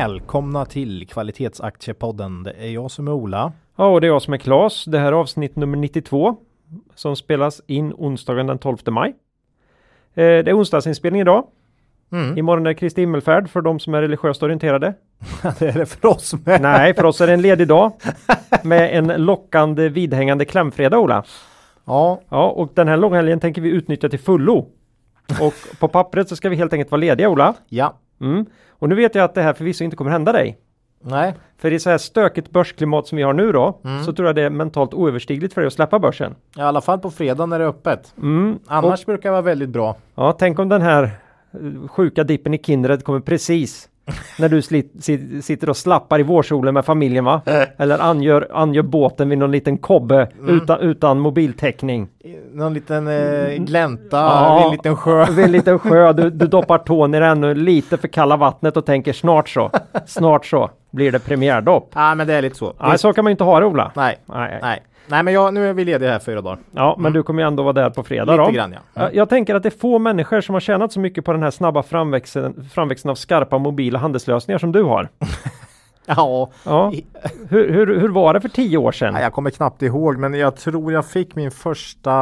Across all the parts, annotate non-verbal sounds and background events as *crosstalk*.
Välkomna till Kvalitetsaktiepodden. Det är jag som är Ola. Ja, och det är jag som är Klas. Det här är avsnitt nummer 92 som spelas in onsdagen den 12 maj. Eh, det är onsdagsinspelning idag. Mm. Imorgon är Kristi himmelfärd för de som är religiöst orienterade. *laughs* det är det för oss med. Nej, för oss är det en ledig dag med en lockande vidhängande klämfredag, Ola. Ja, Ja, och den här långhelgen tänker vi utnyttja till fullo. Och på pappret så ska vi helt enkelt vara lediga, Ola. ja, Mm. Och nu vet jag att det här förvisso inte kommer hända dig. nej, För i så här stökigt börsklimat som vi har nu då, Mm. så tror jag det är mentalt oöverstigligt för dig att släppa börsen. i alla fall på fredag när det är öppet. Mm. Annars brukar det vara väldigt bra. Ja, tänk om den här eh, sjuka dippen i Kindred kommer precis när du slit, sit, sitter och slappar i vårsolen med familjen va? Eller angör, angör båten vid någon liten kobbe utan, utan mobiltäckning. Någon liten eh, glänta Ja. vid en liten sjö. Vid en liten sjö, du, du *laughs* doppar tån i det ännu lite för kalla vattnet och tänker snart så, snart så blir det premiärdopp. Ja, men det är lite så. Nej, så kan man ju inte ha det Ola. Nej, Nej. nej. Nej, men jag, nu är vi lediga här fyra dagar. Ja, men du kommer ju ändå vara där på fredag Lite då. grann, ja. Ja, Jag tänker att det är få människor som har tjänat så mycket på den här snabba framväxten, framväxten av skarpa mobila handelslösningar som du har. *laughs* Ja, Ja. Hur, hur, hur var det för tio år sedan? Nej, jag kommer knappt ihåg, men jag tror jag fick min första,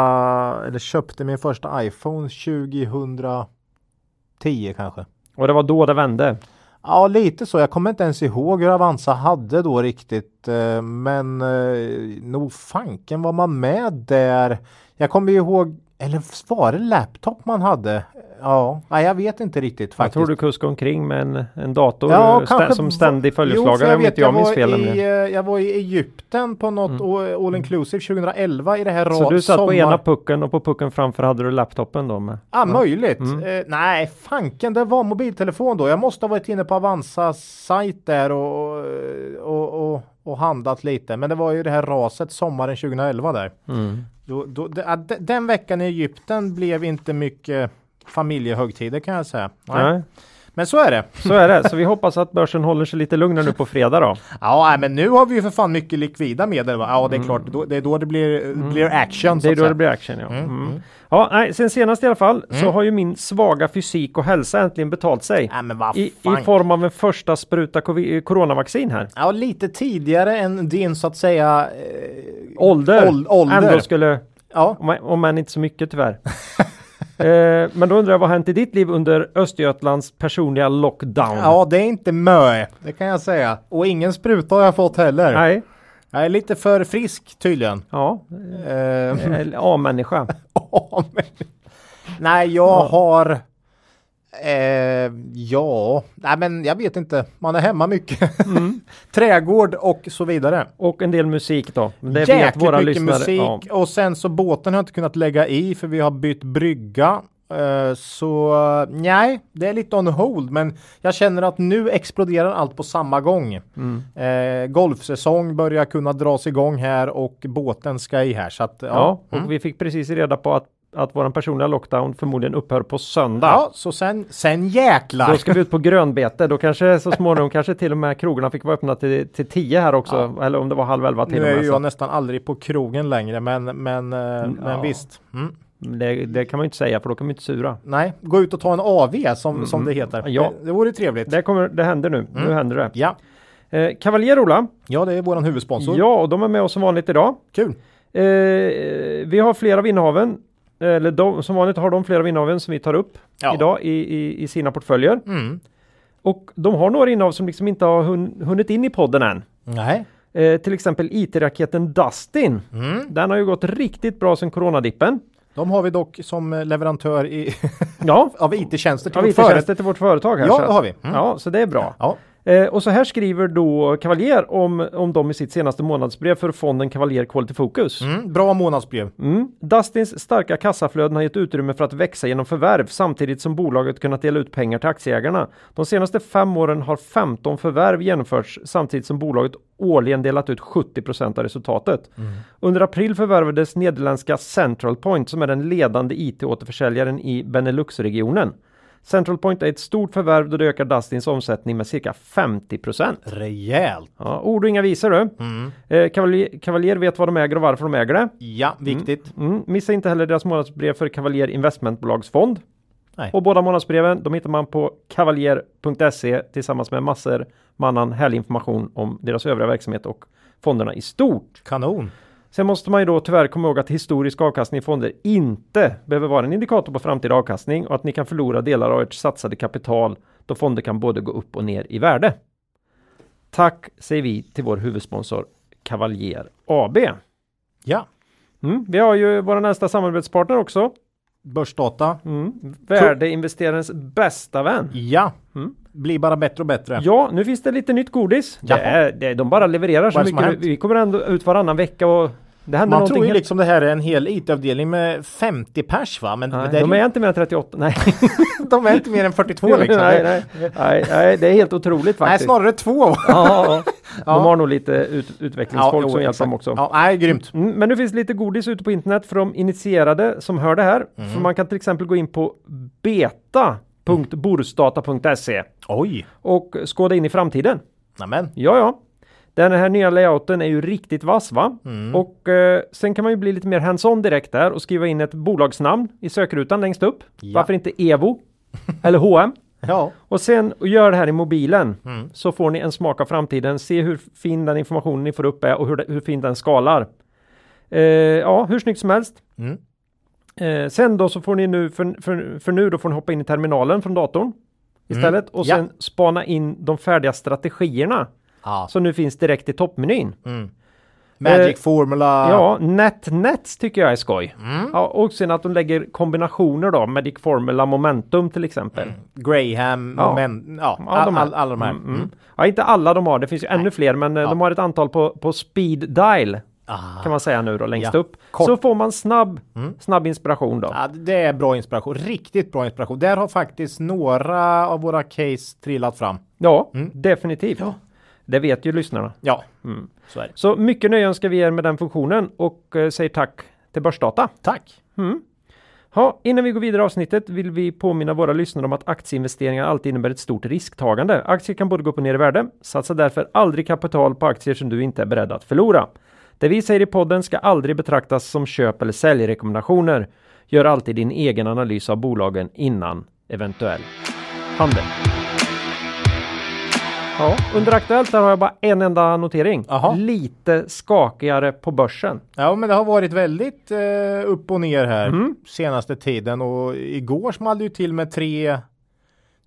eller köpte min första iPhone 2010 kanske. Och det var då det vände. Ja, lite så. Jag kommer inte ens ihåg hur Avanza hade då riktigt. Eh, men eh, nog fanken var man med där. Jag kommer ihåg, eller var det laptop man hade? Ja, nej, jag vet inte riktigt Jag faktiskt. tror du kuskade omkring med en, en dator Ja, stä, som ständig följeslagare jag om inte jag minns var fel. i. Mm. eh, Jag var i Egypten på något all- all inclusive 2011 i det här Så ra- du satt på sommar- ena pucken och på pucken framför hade du laptopen då med? Ja, möjligt. Mm. Eh, nej, fanken, det var mobiltelefon då. Jag måste ha varit inne på Avanzas sajt där och, och, och, och handlat lite. Men det var ju det här raset sommaren 2011 där. Mm. Då, då, de- den veckan i Egypten blev inte mycket familjehögtider kan jag säga. Nej. Nej, men så är det. så är det. Så vi hoppas att börsen håller sig lite lugnare nu på fredag då. Ja, men nu har vi ju för fan mycket likvida medel. Va? Ja, det är klart. Då, det är då det blir, blir action. Mm. Det är då säga. det blir action ja. Mm, Mm. mm. Ja, nej, sen senast i alla fall så har ju min svaga fysik och hälsa äntligen betalt sig. Nej, men vad I, I form av en första spruta coronavaccin här. Ja, lite tidigare än din så att säga eh, Ålder. ål- ålder. Ändå skulle, Ja, om, om än inte så mycket tyvärr. *laughs* eh, men då undrar jag vad har hänt i ditt liv under Östergötlands personliga lockdown? Ja, det är inte mö, det kan jag säga. Och ingen spruta har jag fått heller. Nej, Jag är lite för frisk tydligen. ja, Eh, *laughs* A-människa. Nej, jag har... Eh, ja, nej men jag vet inte. Man är hemma mycket. Mm. *laughs* Trädgård och så vidare. Och en del musik då. Det vet Jäkligt våra mycket lyssnare. musik. Ja. Och sen så båten har jag inte kunnat lägga i för vi har bytt brygga. Eh, Så nej, det är lite on hold men jag känner att nu exploderar allt på samma gång. Mm. Eh, golfsäsong börjar kunna dras igång här och båten ska i här så att ja. Ja, och Mm. vi fick precis reda på att, att våran personliga lockdown förmodligen upphör på söndag. Ja, så sen, sen jäklar. Då ska vi ut på grönbete. Då kanske så småningom kanske till och med krogarna fick vara öppna till, till tio här också. Eller om det var halv elva till nu och är med. ju så jag nästan aldrig på krogen längre men, men, eh, men ja. visst. Mm. det, det kan man ju inte säga för då kan man inte sura. Nej, gå ut och ta en AV som, som det heter. Mm. Ja. Det, det vore trevligt. Det, kommer, det händer nu. Mm. Nu händer det. Ja. Eh, Kavaljer Ola. ja, det är våran huvudsponsor. Ja, och de är med oss som vanligt idag. Kul. Eh, vi har flera av innehaven. Eller de, som vanligt har de flera av innehaven som vi tar upp Ja. idag i, i, i sina portföljer. Mm. Och de har några innehav som liksom inte har hun, hunnit in i podden än. Nej. Eh, till exempel IT-raketen Dustin. Mm. Den har ju gått riktigt bra sedan coronadippen. De har vi dock som eh, leverantör i, Ja, *laughs* av IT-tjänster till av vårt företag. IT-tjänster till vårt företag här. Ja, så det har vi. Mm. Ja, så det är bra. Ja. Eh, och så här skriver då Kavaljer om, om dem i sitt senaste månadsbrev för fonden Kavaljer Quality Focus. Mm, bra månadsbrev. Mm. Dustins starka kassaflöden har gett utrymme för att växa genom förvärv samtidigt som bolaget kunnat dela ut pengar till aktieägarna. De senaste fem åren har 15 förvärv genomförts samtidigt som bolaget årligen delat ut 70% av resultatet. Under april förvärvades nederländska Central Point som är den ledande IT-återförsäljaren i Benelux-regionen. Central Point är ett stort förvärv då det ökar Dustins omsättning med cirka 50 Rejält. Ja, ord och inga visor du. Eh, Kavaljer, Kavaljer vet vad de äger och varför de äger det. Ja, viktigt. Mm. Missa inte heller deras månadsbrev för Kavaljer Investmentbolagsfond. Nej. Och båda månadsbreven de hittar man på kavaljer.se tillsammans med massor med annan härlig information om deras övriga verksamhet och fonderna i stort. Kanon. Sen måste man ju då tyvärr komma ihåg att historisk avkastning i fonder inte behöver vara en indikator på framtida avkastning och att ni kan förlora delar av ert satsade kapital då fonder kan både gå upp och ner i värde. Tack säger vi till vår huvudsponsor Kavaljer AB. Ja. Mm, vi har ju våra nästa samarbetspartner också. Börsdata. Mm, värdeinvesterarens bästa vän. Ja. Mm. Blir bara bättre och bättre. Ja, nu finns det lite nytt godis. Det är, det, de bara levererar så mycket. Vi kommer ändå ut varannan vecka och det Man tror ju helt- liksom det här är en hel IT-avdelning med 50 pers va? Men Nej, *laughs* de är inte mer än 38. Nej, de är inte mer än 42 liksom. nej, nej, nej, nej, det är helt otroligt Nej, faktiskt. snarare två. Ja, ja, *laughs* ja. Ja. De har nog lite ut, utvecklingsfolk jo, som hjälper dem också. Ja, nej, grymt. Mm, men nu finns lite godis ute på internet för de initierade som hör det här. Mm. För man kan till exempel gå in på beta.borsdata.se Oj. och skåda in i framtiden. Nämen. Ja, ja. Den här nya layouten är ju riktigt vass va? Mm. Och eh, sen kan man ju bli lite mer hands-on direkt där och skriva in ett bolagsnamn i sökrutan längst upp. Ja. Varför inte Evo? *laughs* eller H&M? Ja. Och sen och gör det här i mobilen Mm. så får ni en smak av framtiden. Se hur fin den informationen ni får upp är och hur, det- hur fin den skalar. Eh, ja, hur snyggt som helst. Mm. Eh, sen då så får ni nu, för, för, för nu då får ni hoppa in i terminalen från datorn istället och Ja. sen spana in de färdiga strategierna Ja. som nu finns direkt i toppmenyn. Mm. Magic Formula. Ja, NetNets tycker jag är skoj. Mm. Ja, och sen att de lägger kombinationer då, Magic Formula Momentum till exempel. Graham. Ja. Men, ja, Ja, all, här. all, alla de här. Mm, Mm. mm. Ja, inte alla de har, det finns ju ännu fler, men eh, Ja. de har ett antal på, på speed dial Ah. kan man säga nu då längst Ja. upp. Kort. Så får man snabb, Mm. snabb inspiration då. Ja, det är bra inspiration. Riktigt bra inspiration. Där har faktiskt några av våra case trillat fram. Ja, Mm. definitivt. Det vet ju lyssnarna. Ja, Mm. så är det. Så mycket nöje önskar vi er med den funktionen och eh, säger tack till Börsdata. Tack. Mm. Ja, innan vi går vidare i avsnittet vill vi påminna våra lyssnare om att aktieinvesteringar alltid innebär ett stort risktagande. Aktier kan både gå upp och ner i värde. Satsa därför aldrig kapital på aktier som du inte är beredd att förlora. Det vi säger i podden ska aldrig betraktas som köp eller säljrekommendationer. Gör alltid din egen analys av bolagen innan eventuell handel. Ja, under Aktuellt har jag bara en enda notering. Jaha. Lite skakigare på börsen. Ja, men det har varit väldigt eh, upp och ner här Mm. senaste tiden och igår small det ju till med 3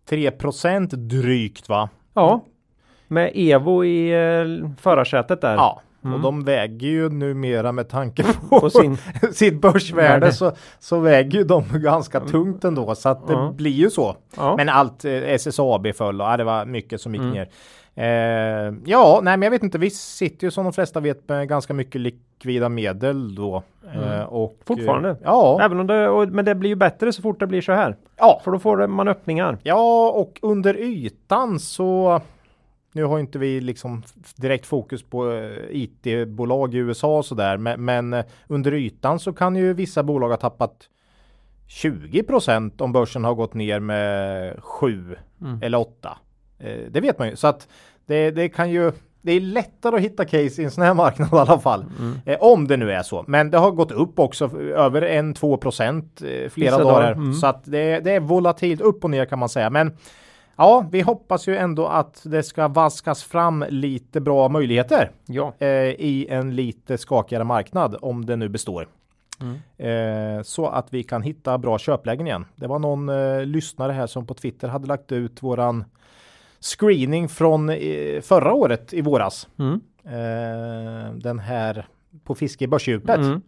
3 procent drygt va? Ja, med Evo i eh, förarsätet där. Ja, Mm. och de väger ju numera med tanke på, På sin- *laughs* sitt börsvärde Värde. så, så väger ju de ganska tungt ändå så att det blir ju så. Ja. Men allt eh, SSAB föll och ja, det var mycket som gick Mm. ner. Eh, ja, nej men jag vet inte, vi sitter ju som de flesta vet med ganska mycket likvida medel då. Eh, och, Mm. Fortfarande. Eh, ja, Även om det, och, men det blir ju bättre så fort det blir så här. ja, För då får man öppningar. Ja, och under ytan så nu har inte vi liksom direkt fokus på eh, IT-bolag i USA och sådär, men, men eh, under ytan så kan ju vissa bolag ha tappat 20% om börsen har gått ner med 7 Mm. eller 8. Eh, det vet man ju, så att det, det kan ju det är lättare att hitta case i en sån här marknad i alla fall. Mm. Eh, om det nu är så. Men det har gått upp också över 1-2 procent eh, flera Vissa dagar. dagar, mm. Så att det, det är volatilt upp och ner kan man säga. Men ja, vi hoppas ju ändå att det ska vaskas fram lite bra möjligheter Ja. eh, i en lite skakigare marknad om det nu består. Mm. Eh, så att vi kan hitta bra köplägen igen. Det var någon eh, lyssnare här som på Twitter hade lagt ut våran screening från eh, förra året i våras. Mm. Eh, den här på fiske i börsdjupet. Mm.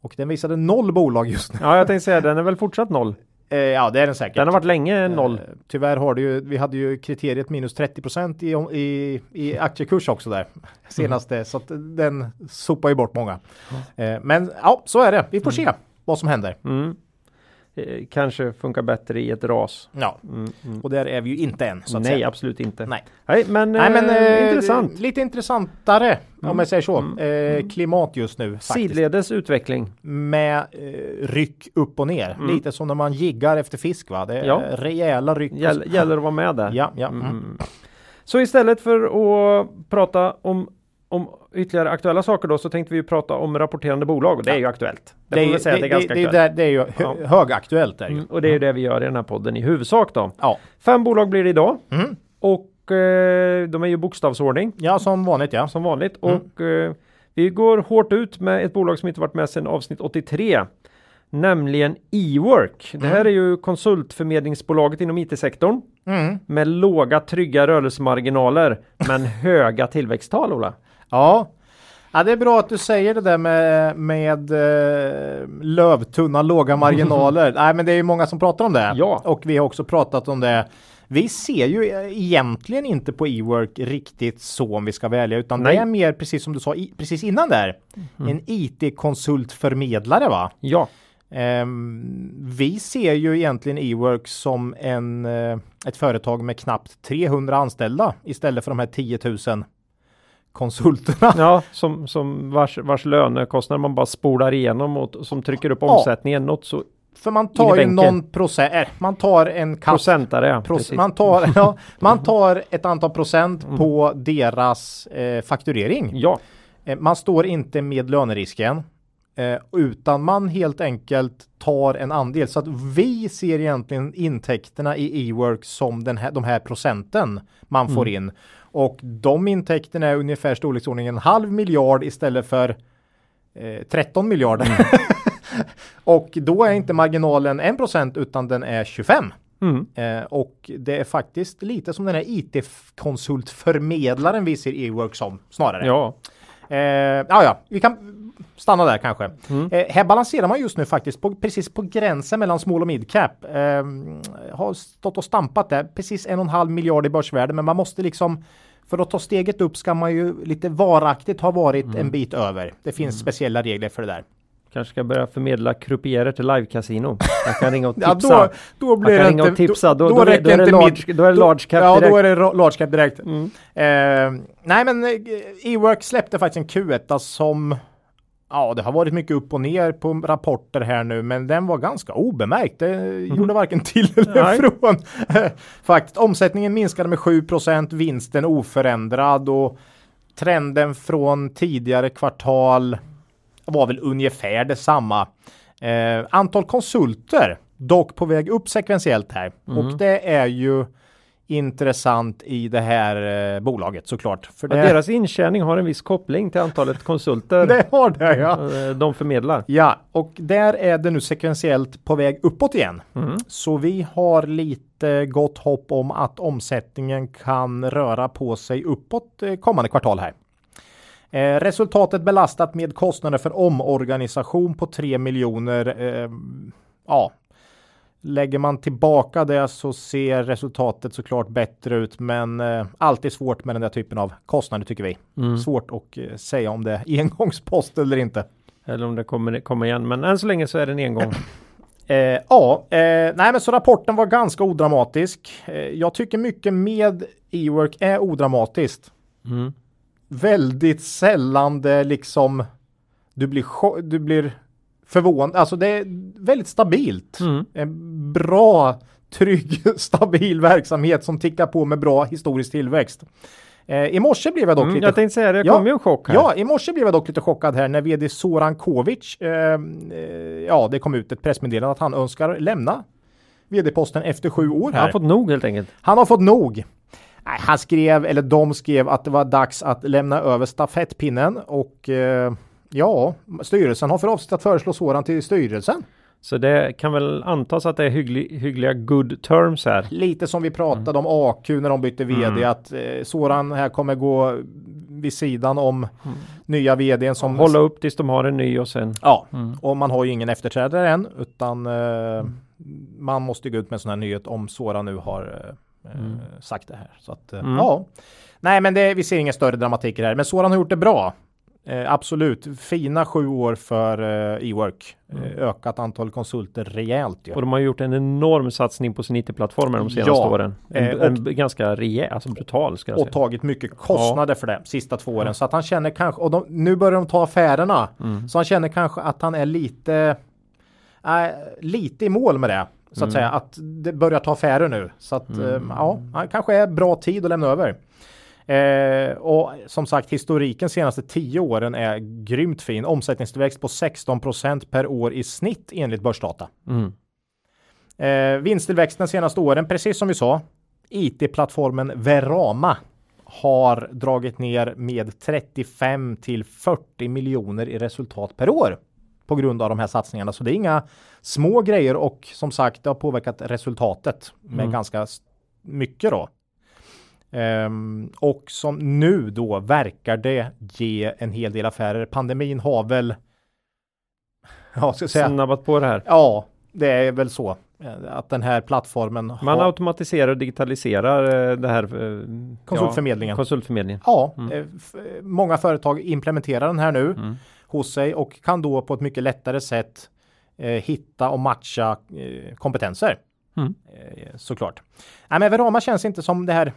Och den visade noll bolag just nu. Ja, jag tänkte säga den är väl fortsatt noll. Eh, ja, det är den säkert. Den har varit länge noll. Eh, tyvärr har det ju, vi hade ju kriteriet minus 30 i, i, i aktiekurs också där senaste, mm. så att den sopar ju bort många. Mm. Men ja, så är det. Vi får se vad som händer. Eh, kanske funkar bättre i ett ras. Ja, mm, mm. och där är vi ju inte än. Nej, säga. absolut inte. Nej, Nej men, Nej, men eh, eh intressant. Lite intressantare mm. om jag säger så. Mm. Eh, mm. klimat just nu. Faktiskt. Sidledes utveckling. Med eh, ryck upp och ner. Mm. Lite som när man jiggar efter fisk. Va? Det är ja. rejäla ryck. Gäll, gäller att vara med där. Ja, ja. Så istället för att prata om om ytterligare aktuella saker då så tänkte vi prata om rapporterande bolag och det är ju aktuellt. Det, det, är, det, det, är ganska det, aktuellt. Det, är ju hö, ja. högaktuellt. Är mm, och det är ju det vi gör i den här podden i huvudsak då. Ja. Fem bolag blir det idag. Mm. Och eh, de är ju bokstavsordning. Ja, som vanligt ja. Som vanligt. Mm. Och eh, vi går hårt ut med ett bolag som inte varit med sedan avsnitt 83. Nämligen Ework. Det här mm. är ju konsultförmedlingsbolaget inom IT-sektorn. Mm. Med låga trygga rörelsemarginaler men *laughs* höga tillväxttal Ola. Ja. ja, det är bra att du säger det där med, med eh, lövtunna låga marginaler. *laughs* Nej, men det är ju många som pratar om det. Ja. Och vi har också pratat om det. Vi ser ju egentligen inte på e-work riktigt så om vi ska välja, utan Nej. det är mer precis som du sa i, precis innan där. Mm. En IT-konsultförmedlare va? Ja. Um, vi ser ju egentligen e-work som en, uh, ett företag med knappt 300 anställda istället för de här 10 000 konsulterna. Ja, som, som vars, vars lönekostnader man bara spolar igenom och som trycker upp omsättningen ja. något så för man tar ju någon procent, äh, man tar en kaff, Procentare ja, proc man, tar, *laughs* ja, man tar ett antal procent mm. på deras eh, fakturering. Ja. Eh, man står inte med lönerisken. Eh, utan man helt enkelt tar en andel. Så att vi ser egentligen intäkterna i e-work som den här, de här procenten man mm. får in. Och de intäkterna är ungefär storleksordningen en halv miljard istället för eh, 13 miljarder. Mm. *laughs* och då är inte marginalen 1% utan den är 25. Mm. Eh, och det är faktiskt lite som den här IT-konsultförmedlaren vi ser e-work som snarare. Ja. Eh, ja, ja, vi kan stanna där kanske. Mm. Eh, här balanserar man just nu faktiskt på, precis på gränsen mellan small och mid cap. Eh, har stått och stampat där, precis en och en halv miljard i börsvärde, men man måste liksom för att ta steget upp ska man ju lite varaktigt ha varit mm. en bit över. Det finns mm. speciella regler för det där. Kanske ska börja förmedla krupierer till live-casino. Jag kan ringa och *laughs* tipsa. ja, då, då blir jag kan ringa och tipsa. Då, då, då, då, är, det large, då är det large cap direkt. Ja, då är det large cap direkt. Mm. Eh, nej, men eh, E-work släppte faktiskt en Q1 som Ja, det har varit mycket upp och ner på rapporter här nu, men den var ganska obemärkt. Det mm. gjorde varken till eller från. *laughs* Faktiskt, omsättningen minskade med 7% vinsten oförändrad och trenden från tidigare kvartal var väl ungefär detsamma. Eh, antal konsulter dock på väg upp sekventiellt här mm. och det är ju intressant i det här eh, bolaget såklart. För det... deras intjäning har en viss koppling till antalet konsulter. *laughs* det har det ja. Eh, de förmedlar. Ja, och där är det nu sekventiellt på väg uppåt igen. Mm. Så vi har lite gott hopp om att omsättningen kan röra på sig uppåt eh, kommande kvartal här. Eh, resultatet belastat med kostnader för omorganisation på 3 miljoner. Eh, ja, Lägger man tillbaka det så ser resultatet såklart bättre ut, men eh, alltid svårt med den där typen av kostnader tycker vi. Mm. Svårt att eh, säga om det är *laughs* engångspost eller inte. Eller om det kommer komma igen, men än så länge så är det en engång. *clears throat* Eh, ja, eh, nej men så rapporten var ganska odramatisk. Eh, jag tycker mycket med e-work är odramatiskt. Mm. Väldigt sällan det liksom du blir, du blir förvånad. Alltså det är väldigt stabilt. Mm. En bra, trygg, *laughs* stabil verksamhet som tickar på med bra historisk tillväxt. Eh, I morse blev jag dock mm, lite... Jag tänkte säga det, kom ja, ju en chock här. Ja, i morse blev jag dock lite chockad här när vd Soran Kovic, eh, eh, ja det kom ut ett pressmeddelande att han önskar lämna vd-posten efter sju år här. Han har fått nog helt enkelt. Han har fått nog. Nej, han skrev, eller de skrev att det var dags att lämna över stafettpinnen och eh, Ja, styrelsen har för avsikt att föreslå Soran till styrelsen. Så det kan väl antas att det är hygglig, hyggliga good terms här. Lite som vi pratade mm. om AQ när de bytte vd mm. att eh, Soran här kommer gå vid sidan om mm. nya vdn som hålla upp tills de har en ny och sen. Ja, mm. och man har ju ingen efterträdare än utan eh, man måste gå ut med en sån här nyhet om Sora nu har eh, Mm. sagt det här. Så att, eh, Mm. ja. Nej, men det, vi ser ingen större dramatik i det här. Men Soran har gjort det bra. Eh, absolut. Fina sju år för eh, e-work. Eh, ökat antal konsulter rejält. Ju. Och de har gjort en enorm satsning på sin IT-plattformar de senaste Ja. åren. En, Eh, och- en ganska rejäl, alltså brutal ska jag och säga. tagit mycket kostnader för det sista två åren. Så att han känner kanske, och de, nu börjar de ta affärerna. Mm. Så han känner kanske att han är lite, äh, lite i mål med det. Så att Mm. säga att det börjar ta affärer nu. Så att eh, ja, kanske är bra tid att lämna över. Eh, och som sagt historiken senaste tio åren är grymt fin. Omsättningstillväxt på 16% per år i snitt enligt börsdata. Mm. Eh, vinsttillväxten senaste åren, precis som vi sa, IT-plattformen Verama har dragit ner med 35 till 40 miljoner i resultat per år på grund av de här satsningarna. Så det är inga små grejer och som sagt, det har påverkat resultatet med Mm. ganska mycket då. Ehm, och som nu då verkar det ge en hel del affärer. Pandemin har väl *laughs* Ja, ska säga. Snabbat på det här. Ja, det är väl så. eh, Att den här plattformen Man har automatiserar och digitaliserar eh, det här. eh, konsultförmedlingen. Ja, konsultförmedlingen. Ja, Mm. många företag implementerar den här nu Mm. Hos sig och kan då på ett mycket lättare sätt eh, hitta och matcha eh, kompetenser. Mm. Eh, såklart. Nej, men Verama känns inte som det här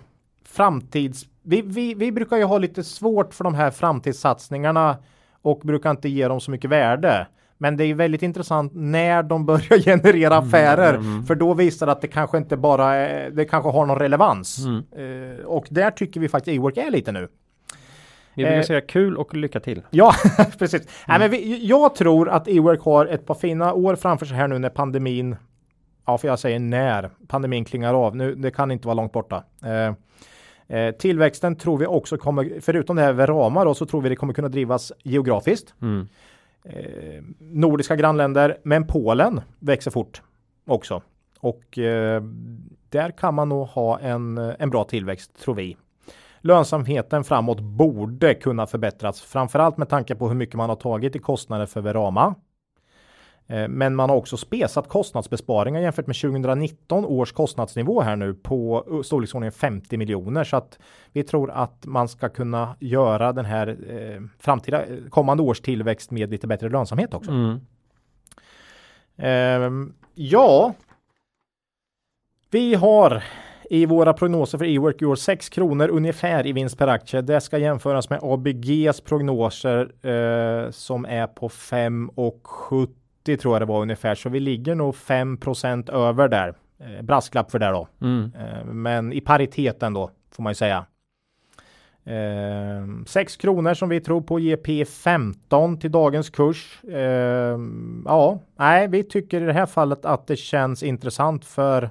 framtids... Vi, vi, vi brukar ju ha lite svårt för de här framtidssatsningarna och brukar inte ge dem så mycket värde. Men det är väldigt intressant när de börjar *laughs* generera affärer. mm. För då visar det att det kanske inte bara är, det kanske har någon relevans. Mm. Eh, och där tycker vi faktiskt e-work är lite nu. Vi brukar Eh, säga kul och lycka till. Ja, *laughs* precis. Nej, men vi, jag tror att e-work har ett par fina år framför sig här nu när pandemin, ja för jag säger när, pandemin klingar av. Nu, det kan inte vara långt borta. Eh, eh, tillväxten tror vi också kommer, förutom det här Verama då, så tror vi det kommer kunna drivas geografiskt. Mm. Eh, nordiska grannländer, men Polen växer fort också. Och eh, där kan man nog ha en, en bra tillväxt tror vi. Lönsamheten framåt borde kunna förbättras, framförallt med tanke på hur mycket man har tagit i kostnader för Verama. Eh, Men man har också spesat kostnadsbesparingar jämfört med 2019 års kostnadsnivå här nu på uh, storleksordningen 50 miljoner. Så att vi tror att man ska kunna göra den här eh, framtida eh, kommande års tillväxt med lite bättre lönsamhet också. Mm. Ehm, ja, vi har i våra prognoser för e-work i år 6 kronor ungefär i vinst per aktie. Det ska jämföras med ABGs prognoser eh, som är på 5,70 tror jag det var ungefär. Så vi ligger nog 5% över där. Eh, brasklapp för det då. Mm. Eh, men i pariteten då får man ju säga. Eh, 6 kronor som vi tror på ger P15 till dagens kurs. Eh, ja, nej, vi tycker i det här fallet att det känns intressant för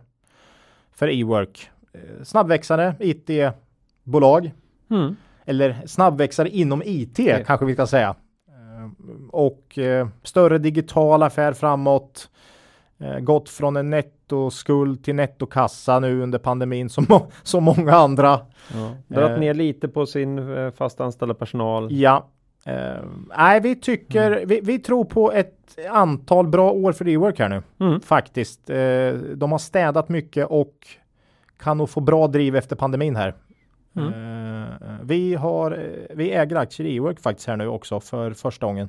för e-work. Eh, snabbväxande IT-bolag Mm. eller snabbväxare inom IT Ja. kanske vi ska säga. Eh, Och eh, större digital affär framåt. Gått från en nettoskuld till nettokassa nu under pandemin som, må- som många andra. Ja. Dragit ner lite på sin fast anställda personal. Ja. Eh, nej, vi tycker, vi, vi tror på ett antal bra år för e-work här nu. Mm. Faktiskt. Eh, de har städat mycket och kan nog få bra driv efter pandemin här. Mm. Eh, vi, har, vi äger aktier i e-work faktiskt här nu också för första gången.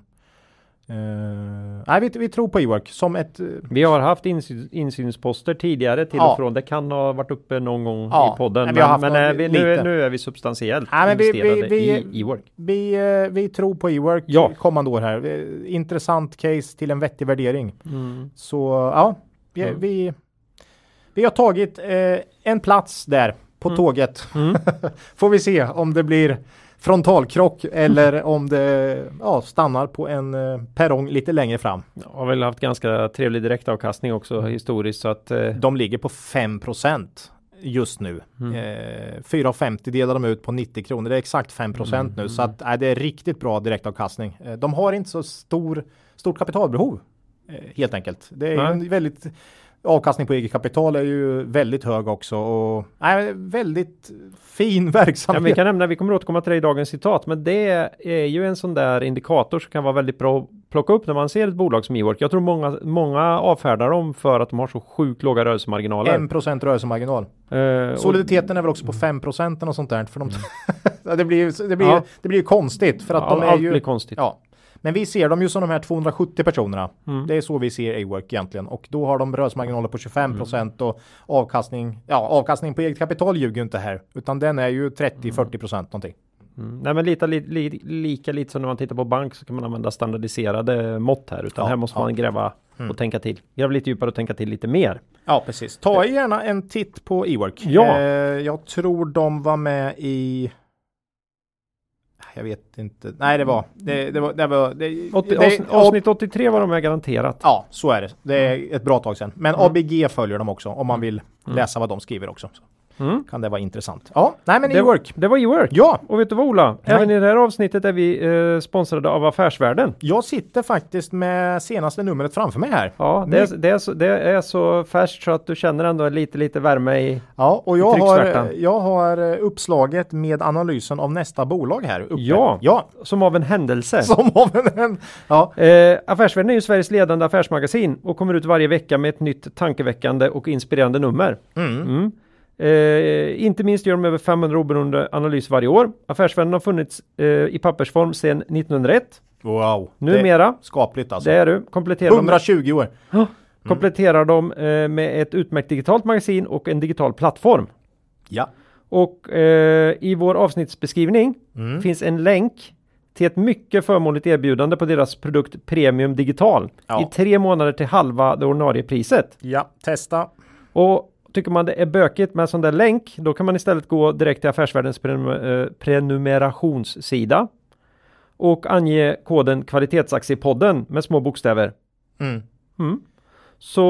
Eh, nej, vi, vi tror på e-work som ett... eh, Vi har haft insyn, insynsposter tidigare till Ja. och från. Det kan ha varit uppe någon gång Ja, i podden. men har haft men någon eh, vi, nu, nu är vi substantiellt Nej, men vi- vi- investerade vi- i e-work. Vi, eh, vi tror på e-work Ja. kommande år här. Intressant case till en vettig värdering. Mm. Så ja, vi, Mm. vi, vi har tagit en plats där på Mm. tåget. Mm. *laughs* Får vi se om det blir frontalkrock eller om det ja, stannar på en eh, perrong lite längre fram. Har väl haft ganska trevlig direktavkastning också historiskt så att eh, De ligger på 5% just nu. Mm. Eh, 4,50 delar de ut på 90 kronor. Det är exakt 5 Mm, nu så att, nej, det är riktigt bra direktavkastning. Eh, de har inte så stor, stort kapitalbehov eh, helt enkelt. Det är Nej. en väldigt avkastning på eget kapital är ju väldigt hög också och nej, väldigt fin *laughs* ja, verksamhet. vi kan nämna, vi kommer återkomma till det i dagens citat, men det är ju en sån där indikator som kan vara väldigt bra att plocka upp när man ser ett bolag som Ework. Jag tror många, många avfärdar dem för att de har så sjukt låga rörelsemarginaler. 1% rörelsemarginal. Och- Soliditeten är väl också på 5% och sånt där. För de, *laughs* Ja, det blir ju det blir, Ja. det blir konstigt för att Ja, de är allt ju blir konstigt. Ja. Men vi ser dem ju som de här 270 personerna. Mm. Det är så vi ser A-work egentligen. Och då har de rörelsemarginaler på 25% Mm. och avkastning, ja avkastning på eget kapital ljuger ju inte här. Utan den är ju 30-40% någonting. Mm. Nej men lite, li, li, lika lite som när man tittar på bank så kan man använda standardiserade mått här. Utan Ja, här måste ja. man gräva Mm. och tänka till. Gräva lite djupare och tänka till lite mer. Ja, precis. Ta gärna en titt på Ework. Ja. Eh, jag tror de var med i jag vet inte. Nej, det var det, det var det var det, 80, det, avsnitt, avsnitt 83 var de med garanterat. Ja, så är det. Det är ett bra tag sedan. Men Mm. ABG följer dem också om man vill läsa vad de skriver också. Så Mm. kan det vara intressant. Ja, nej men Det, Ework. det var E-work. Ja, Och vet du vad Ola? Nej. Även i det här avsnittet är vi eh, sponsrade av Affärsvärlden. jag sitter faktiskt med senaste numret framför mig här. Ja, det är, det, är så, det är så färskt så att du känner ändå lite, lite värme i... Ja, och jag har, jag har eh, uppslaget med analysen av nästa bolag här uppe. Ja. ja. Som av en händelse. *laughs* Som av en, en ja. Eh, Affärsvärlden är ju Sveriges ledande affärsmagasin och kommer ut varje vecka med ett nytt tankeväckande och inspirerande nummer. Mm. Mm. Eh, inte minst gör de över 500 oberoende analyser varje år. Affärsvärlden har funnits eh, i pappersform sedan 1901. Wow. Numera, Det, skapligt alltså. det är du, kompletterar de, 120 år. kompletterar de eh, med ett utmärkt digitalt magasin och en digital plattform. Ja. Och eh, i vår avsnittsbeskrivning Mm. finns en länk till ett mycket förmånligt erbjudande på deras produkt Premium Digital Ja. i tre månader till halva det ordinarie priset. Ja, testa. Och tycker man det är bökigt med en sån där länk, då kan man istället gå direkt till Affärsvärldens prenum- eh, prenumerationssida och ange koden kvalitetsaktiepodden med små bokstäver. Mm. Mm. Så,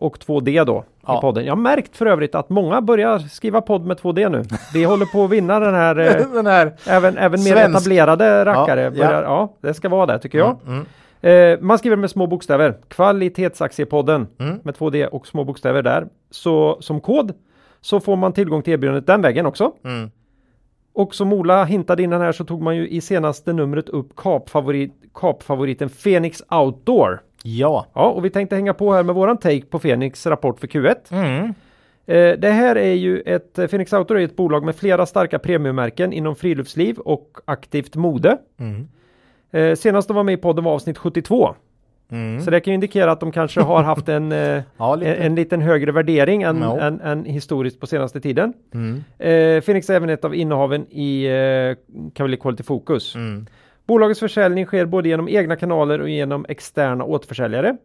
och 2D då Ja. i podden. Jag har märkt för övrigt att många börjar skriva podd med 2D nu. Vi håller på att vinna den här, *laughs* eh, Den här. även, även mer etablerade rackare. Ja, börjar, ja. ja. det ska vara det tycker jag. Mm. Eh, man skriver med små bokstäver. Kvalitetsaktiepodden Mm. med 2D och små bokstäver där. Så som kod så får man tillgång till erbjudandet den vägen också. Mm. Och som Ola hintade innan här så tog man ju i senaste numret upp kapfavorit, kapfavoriten Phoenix Outdoor. Ja. Ja, och vi tänkte hänga på här med våran take på Phoenix rapport för Q1. Mm. Eh, det här är ju ett, eh, Phoenix Outdoor är ett bolag med flera starka premiummärken inom friluftsliv och aktivt mode. Mm. Eh, senast de var med i podden var avsnitt 72. Mm. Så det kan ju indikera att de kanske har haft en, *laughs* eh, Ja, lite. en, en liten högre värdering än, Ja. än, än historiskt på senaste tiden. Mm. Eh, Phoenix är även ett av innehaven i eh, Cavalier Quality Focus. Mm. Bolagets försäljning sker både genom egna kanaler och genom externa återförsäljare.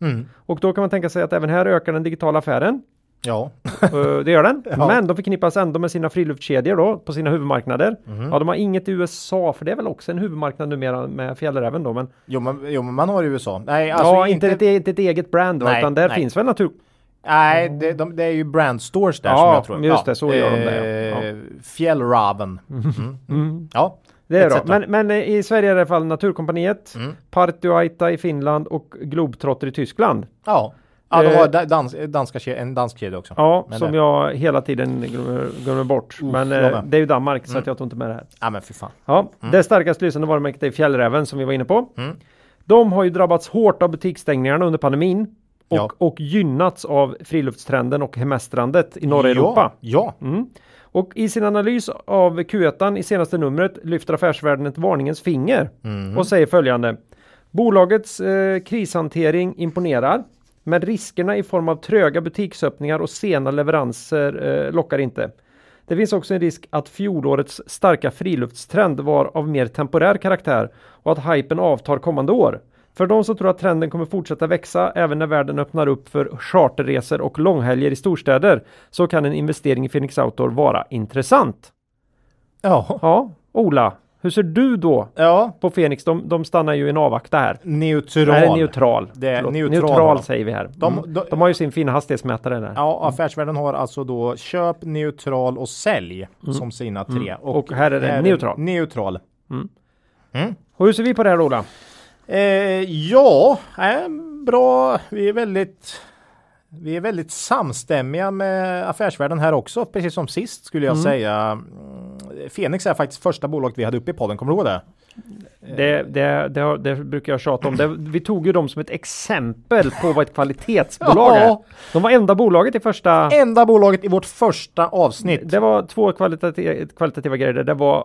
Mm. Och då kan man tänka sig att även här ökar den digitala affären. Ja. Eh, det gör den. *laughs* Ja. Men de förknippas ändå med sina friluftskedjor då på sina huvudmarknader. Mm. Ja, de har inget i USA för det är väl också en huvudmarknad numera med fjällräven då. Men Jo, men, jo, men man har i USA. Nej, alltså ja, inte, ett, eget- ett eget brand då, Nej, utan där nej. finns väl natur... Nej, det, de, det är ju brand stores där Ja, som jag tror. just det, så gör de det, ja. Eh, Fjällraven. *laughs* Mm. Mm. Ja. Det är det. Men, men eh, i Sverige är det i alla fall Naturkompaniet, Mm. Partioaita i Finland och Globetrotter i Tyskland. Ja. Ja, de Eh, har da- dans, danska, en dansk kedja också. Ja, Men som det- jag hela tiden glömmer, bort. Uff, men eh, det är ju Danmark så Mm. att jag tog inte med det här. Ja, men fy fan. Ja, det starkast lysande varumärket är Fjällräven som vi var inne på. Mm. De har ju drabbats hårt av butiksstängningarna under pandemin och, Ja. och gynnats av friluftstrenden och hemestrandet i norra ja, Europa. Ja. Mm. Och i sin analys av Q1 i senaste numret lyfter Affärsvärlden ett varningens finger Mm. och säger följande. Bolagets eh, krishantering imponerar, men riskerna i form av tröga butiksöppningar och sena leveranser eh, lockar inte. Det finns också en risk att fjolårets starka friluftstrend var av mer temporär karaktär och att hypen avtar kommande år. För de som tror att trenden kommer fortsätta växa även när världen öppnar upp för charterresor och långhelger i storstäder så kan en investering i Phoenix Outdoor vara intressant. Ja. Ja, Ola, hur ser du då Ja. på Phoenix? De, de stannar ju i en avvakta här. Neutral. Nej, neutral. Det är Förlåt. neutral, neutral säger vi här. De- Mm. de- de har ju sin fina hastighetsmätare där. Ja, affärsvärlden har alltså då köp, neutral och sälj som sina tre. Mm. Och här är det neutral. Neutral. Och hur ser vi på det här Ola? Eh, ja, eh, bra. Vi är väldigt vi är väldigt samstämmiga med affärsvärlden här också, precis som sist skulle jag Mm. säga. Fenix är faktiskt första bolaget vi hade uppe i podden, kommer du ihåg det? Det, det, det, har- det brukar jag tjata om. Det, vi tog ju dem som ett exempel på vad ett *laughs* kvalitetsbolag är. Ja. De var enda bolaget i första... Enda bolaget i vårt första avsnitt. Det var två kvalitativa, kvalitativa grejer. Det var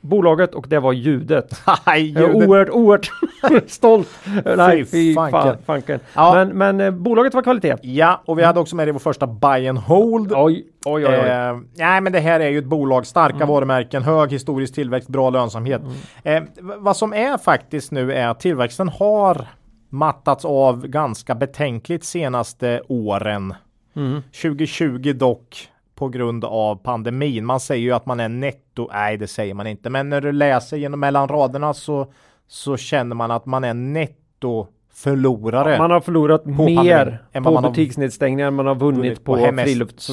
bolaget och det var ljudet. *laughs* Nej, ljudet- oerhört, oerhört *laughs* stolt. Nej, fy fanken. fan, fanken. Ja. Men, men eh, bolaget var kvalitet. Ja, och vi hade också med det i vår första buy and hold. Oj, oj, oj. oj. Eh, nej, men det här är ju ett bolag, starka Mm. varumärken, hög historisk tillväxt, bra lönsamhet. Eh, v- vad som är faktiskt nu är att tillväxten har mattats av ganska betänkligt senaste åren. Mm. 2020 dock på grund av pandemin. Man säger ju att man är netto, nej det säger man inte, men när du läser genom mellan raderna så, så känner man att man är netto förlorare. Man har förlorat mer än på har butiksnedstängningar än man har vunnit på, hemmes-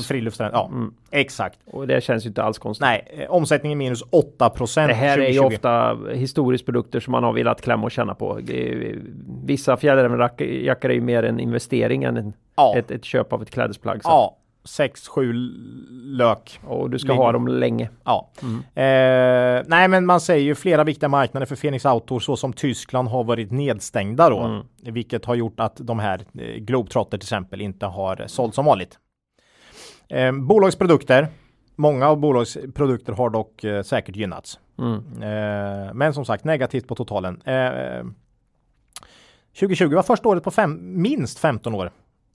frilufts... Ja, exakt. Och det känns ju inte alls konstigt. Nej, eh, omsättningen minus 8 procent. Det här är ju ofta historiskt produkter som man har velat klämma och känna på. Vissa fjällrävenjackor är ju mer en investering än en, Ja. ett, ett köp av ett klädesplagg. Så. Ja, 6-7 lök. Och du ska Ligger- ha dem länge. Ja. Eh, nej, men man säger ju flera viktiga marknader för Phoenix Outdoor så som Tyskland har varit nedstängda då. Mm. Vilket har gjort att de här eh, Globetrotter till exempel inte har sålt som vanligt. Eh, bolagsprodukter. Många av bolagsprodukter har dock eh, säkert gynnats. Mm. Eh, men som sagt negativt på totalen. Eh, 2020 var första året på fem, minst 15 år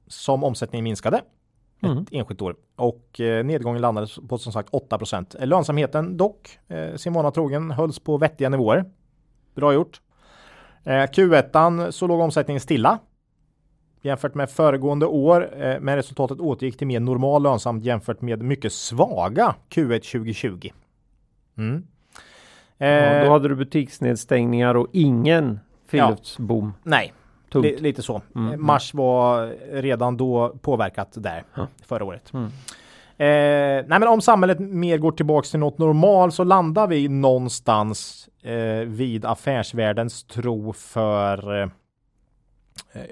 som omsättningen minskade. Mm. Ett enskilt år. Och eh, nedgången landade på som sagt 8% Lönsamheten dock, eh, sin vana trogen, hölls på vettiga nivåer. Bra gjort. Eh, Q1 så låg omsättningen stilla jämfört med föregående år, eh, men resultatet återgick till mer normal lönsamt jämfört med mycket svaga Q1 2020. Mm. Ja, Eh, då hade du butiksnedstängningar och ingen friluftsboom. Nej, Tungt. li- lite så. Mm, Eh, Mars var redan då påverkat där Ja. förra året. Mm. Eh, nej, men om samhället mer går tillbaks till något normalt så landar vi någonstans eh, vid affärsvärldens tro för eh,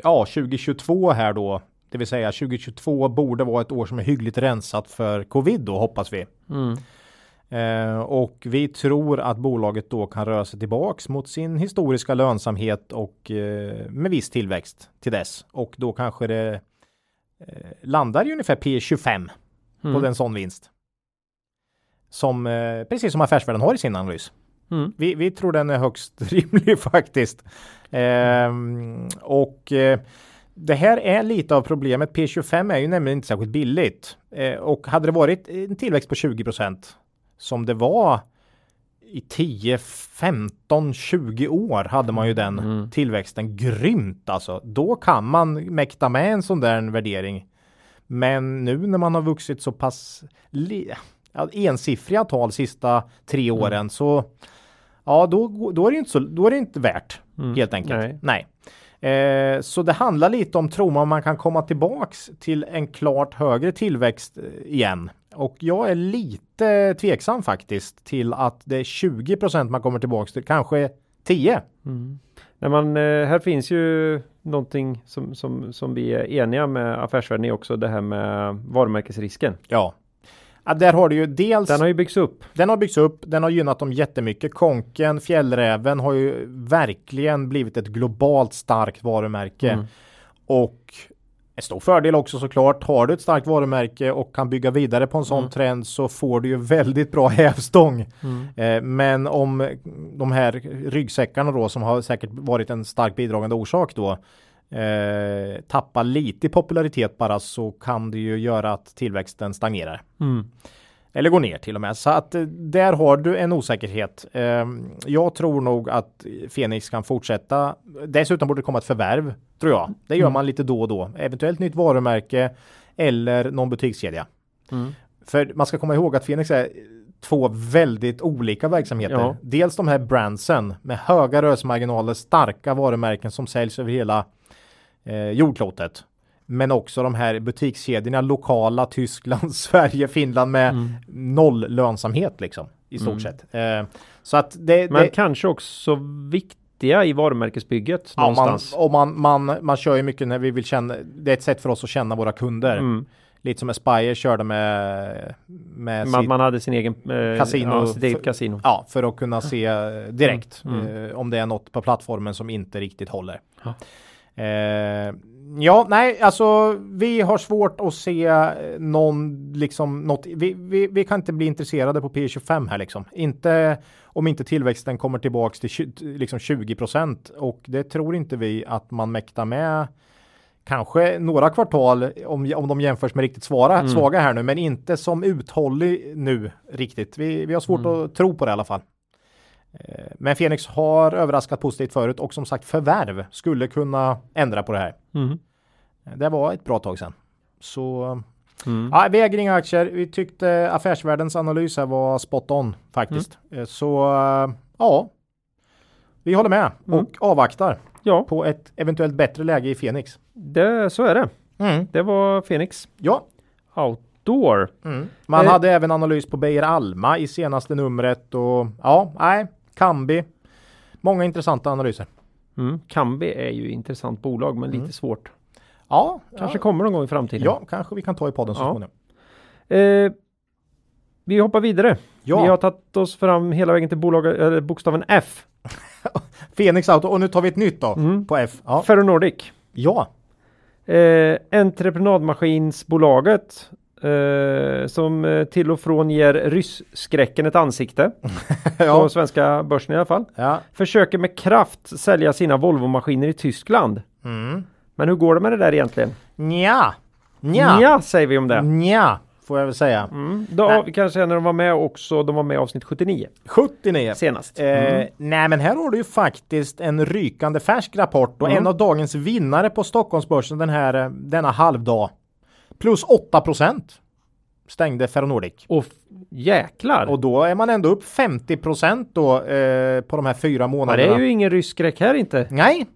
ja, 2022 här då. Det vill säga 2022 borde vara ett år som är hyggligt rensat för covid då hoppas vi. Mm. Eh, och vi tror att bolaget då kan röra sig tillbaks mot sin historiska lönsamhet och eh, med viss tillväxt till dess. Och då kanske det eh, landar i ungefär P25 på Mm. en sån vinst. Som eh, precis som affärsvärlden har i sin analys. Mm. Vi, vi tror den är högst *laughs* rimlig faktiskt. Ehm, och eh, det här är lite av problemet. P25 är ju nämligen inte särskilt billigt. Och hade det varit en tillväxt på 20 som det var i 10, 15, 20 år hade man ju den Mm. tillväxten grymt alltså. Då kan man mäkta med en sån där värdering. Men nu när man har vuxit så pass ensiffriga tal sista tre Mm. åren så ja, då, då är det inte så, då är det inte värt Mm. helt enkelt. Nej. Nej. Eh, så det handlar lite om tror man man kan komma tillbaks till en klart högre tillväxt eh, igen. Och jag är lite tveksam faktiskt till att det är 20% man kommer tillbaks till, kanske 10. Mm. När man, eh, här finns ju någonting som, som, som vi är eniga med affärsvärlden i också, det här med varumärkesrisken. Ja. ja. Där har du ju dels Den har ju byggts upp. Den har byggts upp, den har gynnat dem jättemycket. Konken, fjällräven har ju verkligen blivit ett globalt starkt varumärke. Mm. Och en stor fördel också såklart. Har du ett starkt varumärke och kan bygga vidare på en sån Mm. trend så får du ju väldigt bra *laughs* hävstång. Mm. Eh, men om de här ryggsäckarna då som har säkert varit en stark bidragande orsak då eh, tappar lite i popularitet bara så kan det ju göra att tillväxten stagnerar. Mm. Eller går ner till och med. Så att eh, där har du en osäkerhet. Eh, Jag tror nog att Fenix kan fortsätta. Dessutom borde det komma ett förvärv, tror jag. Det gör Mm. man lite då och då. Eventuellt nytt varumärke eller någon butikskedja. Mm. För man ska komma ihåg att Fenix är två väldigt olika verksamheter. Ja. Dels de här brandsen med höga rörelsemarginaler, starka varumärken som säljs över hela eh, jordklotet. Men också de här butikskedjorna, lokala, Tyskland, *laughs* Sverige, Finland med Mm. noll lönsamhet liksom i stort Mm. sett. Eh, så att det, Men det kanske också viktiga i varumärkesbygget ja, man, någonstans. och man, man, man kör ju mycket när vi vill känna, det är ett sätt för oss att känna våra kunder. Mm. lite som Aspire körde med, med Man, sitt, man hade sin egen eh, Casino. ja, sitt eget För- kasino. ja, för att kunna se eh, direkt Mm, eh, om det är något på plattformen som inte riktigt håller. Ja. Eh, ja, nej, alltså vi har svårt att se eh, någon liksom något. Vi, vi, vi kan inte bli intresserade på P25 här liksom. Inte om inte tillväxten kommer tillbaks till liksom 20 och det tror inte vi att man mäktar med. Kanske några kvartal om, om de jämförs med riktigt svara, Mm. svaga här nu, men inte som uthållig nu riktigt. Vi, vi har svårt Mm. att tro på det i alla fall. Eh, Men Phoenix har överraskat positivt förut och som sagt förvärv skulle kunna ändra på det här. Mm. Det var ett bra tag sedan. Så Mm. ja, vi äger inga aktier. Vi tyckte affärsvärldens analys här var spot on faktiskt. Mm. Eh, Så eh, ja, vi håller med Mm. och avvaktar Ja, på ett eventuellt bättre läge i Phoenix. det, så är det. Det var Phoenix Ja, Outdoor. Mm. Man Eh. hade även analys på Beijer Alma i senaste numret och ja, nej, Kambi. Många intressanta analyser. Mm. Kambi är ju intressant bolag men Mm. lite svårt. Ja, Kanske ja, kommer någon gång i framtiden. ja, kanske vi kan ta i podden så Ja. småningom. Eh, vi hoppar vidare. Ja. Vi har tagit oss fram hela vägen till bolaget, eller bokstaven F. *laughs* Phoenix Auto och nu tar vi ett nytt då Mm. på F. Ja, Ferronordic. ja. Eh, entreprenadmaskinsbolaget som eh, till och från ger rysskräcken ett ansikte. *laughs* På ja. svenska börsen i alla fall. ja. Försöker med kraft sälja sina Volvo-maskiner i Tyskland. Mm. Men hur går det med det där egentligen? Nja. Nja. Nja, säger vi om det. Nja, får jag väl säga. Mm. Då, Nej. vi kan säga när de var med också, de var med i avsnitt 79 79. senast. Eh, Mm. Nej men här har du ju faktiskt en rykande färsk rapport och Mm. en av dagens vinnare på Stockholmsbörsen den här, eh, denna halvdag. Plus 8 procent stängde Ferronordic. Och jäklar! Och då är man ändå upp 50 procent då eh, på de här fyra ja, det månaderna. är ju ingen rysskräck här inte. Nej.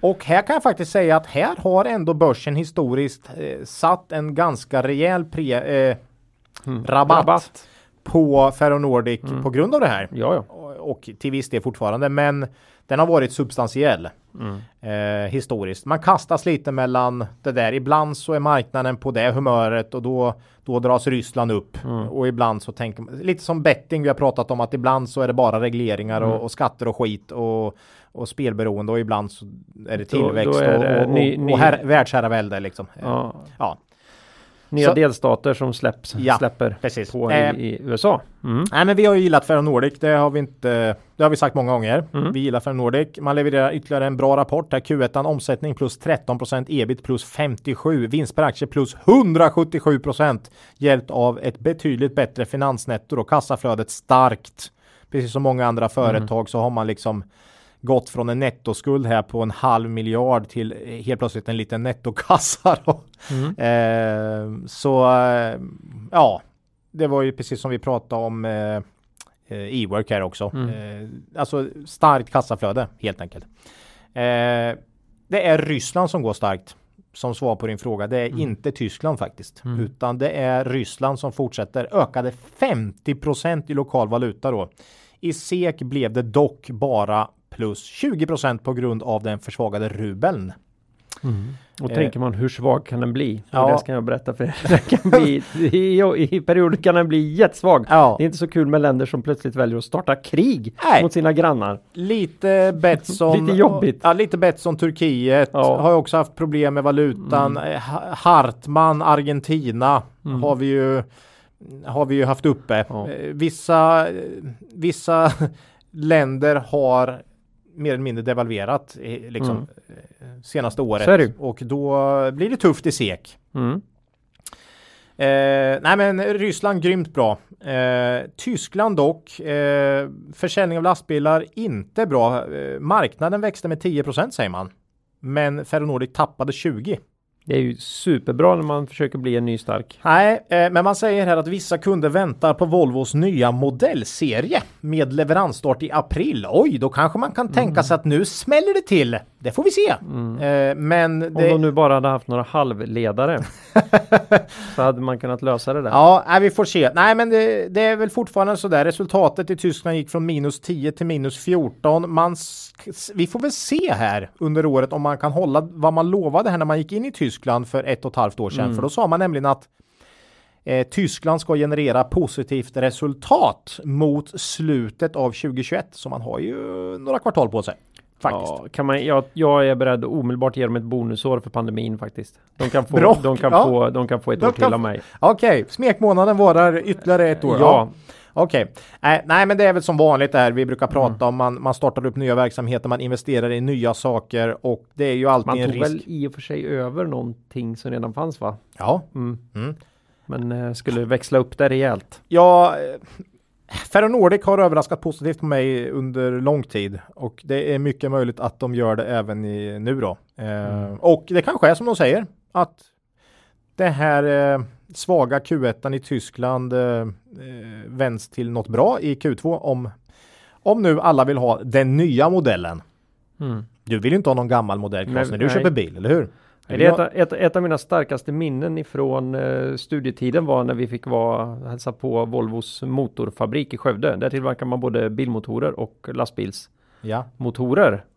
Och här kan jag faktiskt säga att här har ändå börsen historiskt eh, satt en ganska rejäl pre, eh, rabatt, på Ferronordic på grund av det här. Ja, ja. Och- Och till viss del fortfarande, men den har varit substantiell eh, historiskt. Man kastas lite mellan det där. Ibland så är marknaden på det humöret och då, då dras Ryssland upp. Och ibland så tänker man, lite som betting vi har pratat om att ibland så är det bara regleringar och, och skatter och skit och, och spelberoende och ibland så är det Då- då tillväxt är och, det och, och, ny- och här, världsherravälde liksom. ja. ja. Nya Så- delstater som släpps, Ja, släpper precis. på Eh, i, i USA. Mm. Nej men vi har ju gillat Ferronordic, det har vi inte Det har vi sagt många gånger. Mm. Vi gillar Ferronordic. Man levererar ytterligare en bra rapport där Q1 omsättning plus 13% ebit plus 57 vinst per aktie plus 177% hjälpt av ett betydligt bättre finansnetto och kassaflödet starkt. Precis som många andra företag så har man liksom gått från en nettoskuld här på en halv miljard till eh, helt plötsligt en liten nettokassa. Då. *laughs* Eh, så eh, ja, det var ju precis som vi pratade om eh, eh, e-work här också. Eh, alltså starkt kassaflöde helt enkelt. Eh, det är Ryssland som går starkt. Som svar på din fråga. Det är inte Tyskland faktiskt. Utan det är Ryssland som fortsätter. Ökade 50% i lokal valuta då. I SEK blev det dock bara plus 20% på grund av den försvagade rubeln. Och Eh. tänker man hur svag kan den bli? Ja. Och det ska jag berätta för er. *laughs* Den kan bli, i, I perioder kan den bli jättesvag. Ja. Det är inte så kul med länder som plötsligt väljer att starta krig Nej. mot sina grannar. Lite Betsson. *laughs* Lite jobbigt. Ja, lite Betsson Turkiet. Ja. Mm. Har också haft problem med valutan. Eh, Ha- Hartman Argentina har vi ju har vi ju haft uppe. Eh, Vissa, eh, vissa *laughs* länder har mer eller mindre devalverat liksom, Mm. eh, senaste året. Och då blir det tufft i SEK. Mm. Eh, nej men Ryssland grymt bra. Eh, Tyskland dock. Eh, försäljning av lastbilar inte bra. Eh, marknaden växte med 10% säger man. Men Ferronordic tappade 20. Det är ju superbra när man försöker bli en ny stark. Nej, eh, men man säger här att vissa kunder väntar på Volvos nya modellserie med leveransstart i april. Oj, då kanske man kan tänka sig att nu smäller det till. Det får vi se. Eh, men Om det, de nu bara hade haft några halvledare *laughs* så hade man kunnat lösa det där. Ja, nej, vi får se. Nej, men det, det är väl fortfarande så där. Resultatet i Tyskland gick från minus 10 till minus 14. Man, vi får väl se här under året om man kan hålla vad man lovade här när man gick in i Tyskland för ett och ett halvt år sedan. För då sa man nämligen att Eh, Tyskland ska generera positivt resultat mot slutet av 2021 så man har ju några kvartal på sig. Faktiskt. Ja, kan man, jag, jag är beredd att omedelbart ge dem ett bonusår för pandemin faktiskt. De kan få, Bra. de kan Ja. få, de kan få ett De år till av mig. Okej, smekmånaden varar ytterligare ett år. Ja. Okej, nej, nej men det är väl som vanligt där vi brukar prata om man, man startar upp nya verksamheter, man investerar i nya saker och det är ju alltid Man en tog risk. väl i och för sig över någonting som redan fanns va? Ja, Mm. Mm. Men eh, skulle växla upp det rejält. ja eh, Ferro Nordic har överraskat positivt på mig under lång tid och det är mycket möjligt att de gör det även i, nu då. Eh, Och det kanske är som de säger att det här eh, svaga Q1 i Tyskland eh, eh, vänds till något bra i Q2 om, om nu alla vill ha den nya modellen. Mm. Du vill ju inte ha någon gammal modell Nej, när du nej. köper bil, eller hur? Det är ett, ett, ett av mina starkaste minnen ifrån eh, studietiden var när vi fick vara hälsa på Volvos motorfabrik i Skövde. Där tillverkar man både bilmotorer och lastbilsmotorer. Ja.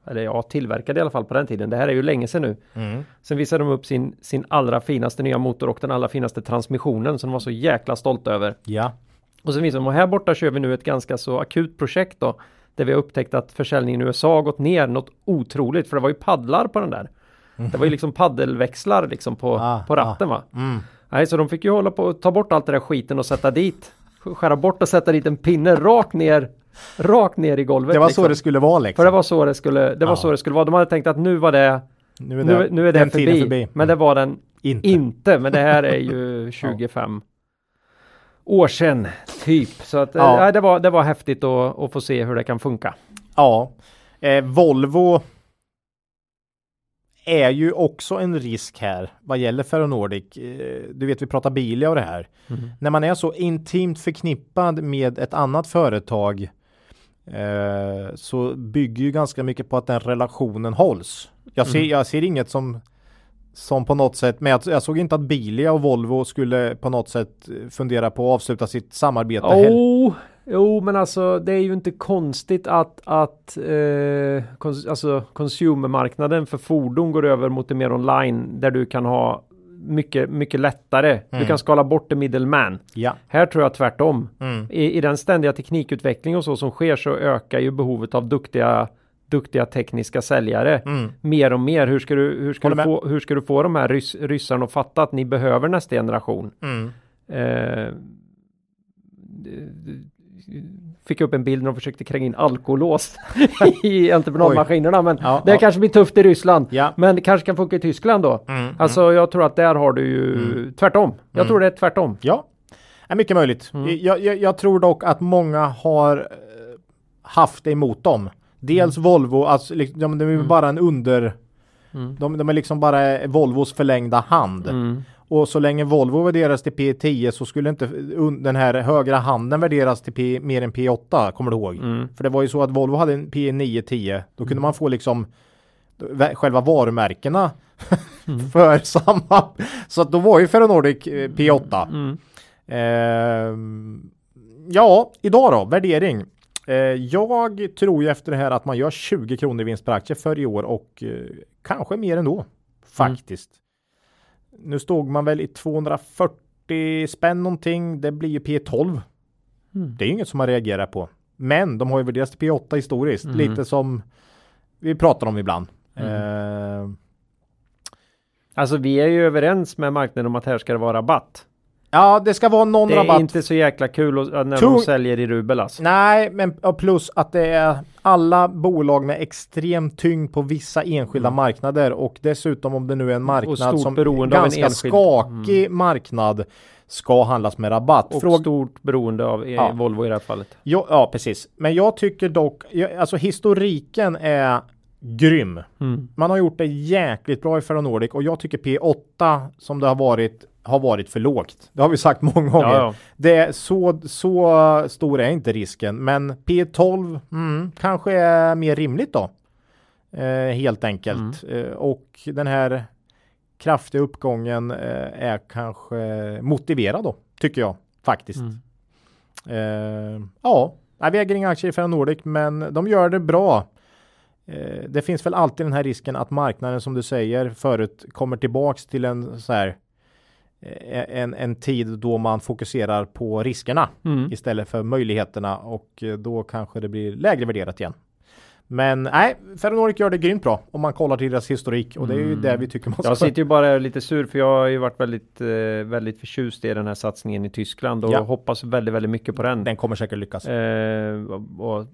Eller ja, tillverkade i alla fall på den tiden. Det här är ju länge sedan nu. Mm. Sen visade de upp sin, sin allra finaste nya motor och den allra finaste transmissionen som de var så jäkla stolta över. Ja. Och sen visade de, och här borta kör vi nu ett ganska så akut projekt då. Där vi har upptäckt att försäljningen i USA har gått ner något otroligt. För det var ju paddlar på den där. Det var ju liksom paddelväxlar liksom på, Ah, på ratten va. Mm. Nej, så de fick ju hålla på och ta bort allt det där skiten och sätta dit. Skära bort och sätta dit en pinne rakt ner. Rakt ner i golvet. Det var liksom. så det skulle vara liksom. För det var så det skulle, det var Ja. så det skulle vara. De hade tänkt att nu var det, nu är nu, nu är det förbi. förbi. Men det var den Inte. inte. Men det här är ju *laughs* 25 år sedan typ. Så att Ja. nej, det, var, det var häftigt att, att få se hur det kan funka. Ja. Eh, Volvo är ju också en risk här vad gäller Ferro Nordic. Eh, du vet vi pratar Bilia och det här. När man är så intimt förknippad med ett annat företag eh, så bygger ju ganska mycket på att den relationen hålls. Jag ser, jag ser inget som som på något sätt, men jag, såg inte att Bilia och Volvo skulle på något sätt fundera på att avsluta sitt samarbete. Oh, jo, men alltså det är ju inte konstigt att, att eh, kons alltså, consumermarknaden för fordon går över mot det mer online där du kan ha mycket, mycket lättare. Du Mm. kan skala bort the middleman. Ja. Här tror jag tvärtom. Mm. I, I den ständiga teknikutveckling och så som sker så ökar ju behovet av duktiga, duktiga tekniska säljare Mm. mer och mer. Hur ska du, hur ska du, med. få, hur ska du få de här rys, ryssarna att fatta att ni behöver nästa generation? Mm. Eh, fick upp en bild när de försökte kränga in alkolås *laughs* i entreprenadmaskinerna. Men Ja, det ja. kanske blir tufft i Ryssland. Ja. Men det kanske kan funka i Tyskland då. Mm. Alltså jag tror att där har du ju tvärtom. Jag Mm. tror det är tvärtom. Ja, är mycket möjligt. Mm. Jag, jag, jag tror dock att många har eh, haft det emot dem. Dels Volvo, alltså, de, de är bara en under... Mm. De, de är liksom bara Volvos förlängda hand. Mm. Och så länge Volvo värderas till P10 så skulle inte den här högra handen värderas till P, mer än P8, kommer du ihåg? Mm. För det var ju så att Volvo hade en P9, 10. Då kunde man få liksom själva varumärkena *laughs* för *laughs* samma. Så att då var ju Ferronordic eh, P8. Mm. Ehm, ja, idag då, värdering. Eh, jag tror ju efter det här att man gör 20 kronor i vinst per aktie för i år och eh, kanske mer ändå. Faktiskt. Nu stod man väl i 240 spänn någonting. Det blir ju P12. Mm. Det är inget som man reagerar på. Men de har ju värderats till P8 historiskt. Mm. Lite som vi pratar om ibland. Ehm, Alltså vi är ju överens med marknaden om att här ska det vara rabatt. Ja, det ska vara någon Det är rabatt. inte så jäkla kul att- när Tung- de säljer i rubel alltså. Nej, men och plus att det är alla bolag med extrem tyngd på vissa enskilda marknader och dessutom om det nu är en marknad som beroende av en ganska enskild- skakig marknad ska handlas med rabatt. Och Fråga, stort beroende av eh, Ja. Volvo i det här fallet. ja, ja, precis. Men jag tycker dock, alltså historiken är grym. Mm. Man har gjort det jäkligt bra i Ferro Nordic och jag tycker P8 som det har varit har varit för lågt. Det har vi sagt många gånger. Ja, ja. Det är så, så stor är inte risken, men P12 mm, kanske är mer rimligt då. Eh, helt enkelt. Mm. Eh, och den här kraftiga uppgången eh, är kanske motiverad då, tycker jag faktiskt. Mm. Eh, ja, vi äger inga aktier i Ferro Nordic, men de gör det bra. Eh, det finns väl alltid den här risken att marknaden som du säger förut kommer tillbaks till en så här en, en tid då man fokuserar på riskerna Mm. istället för möjligheterna och eh, då kanske det blir lägre värderat igen. Men nej, Ferronordic gör det grymt bra om man kollar till deras historik och det är ju Mm. det vi tycker man ska Jag sitter ju bara lite sur för jag har ju varit väldigt, eh, väldigt förtjust i den här satsningen i Tyskland och Ja. hoppas väldigt, väldigt mycket på den. Den kommer säkert lyckas. Eh, och,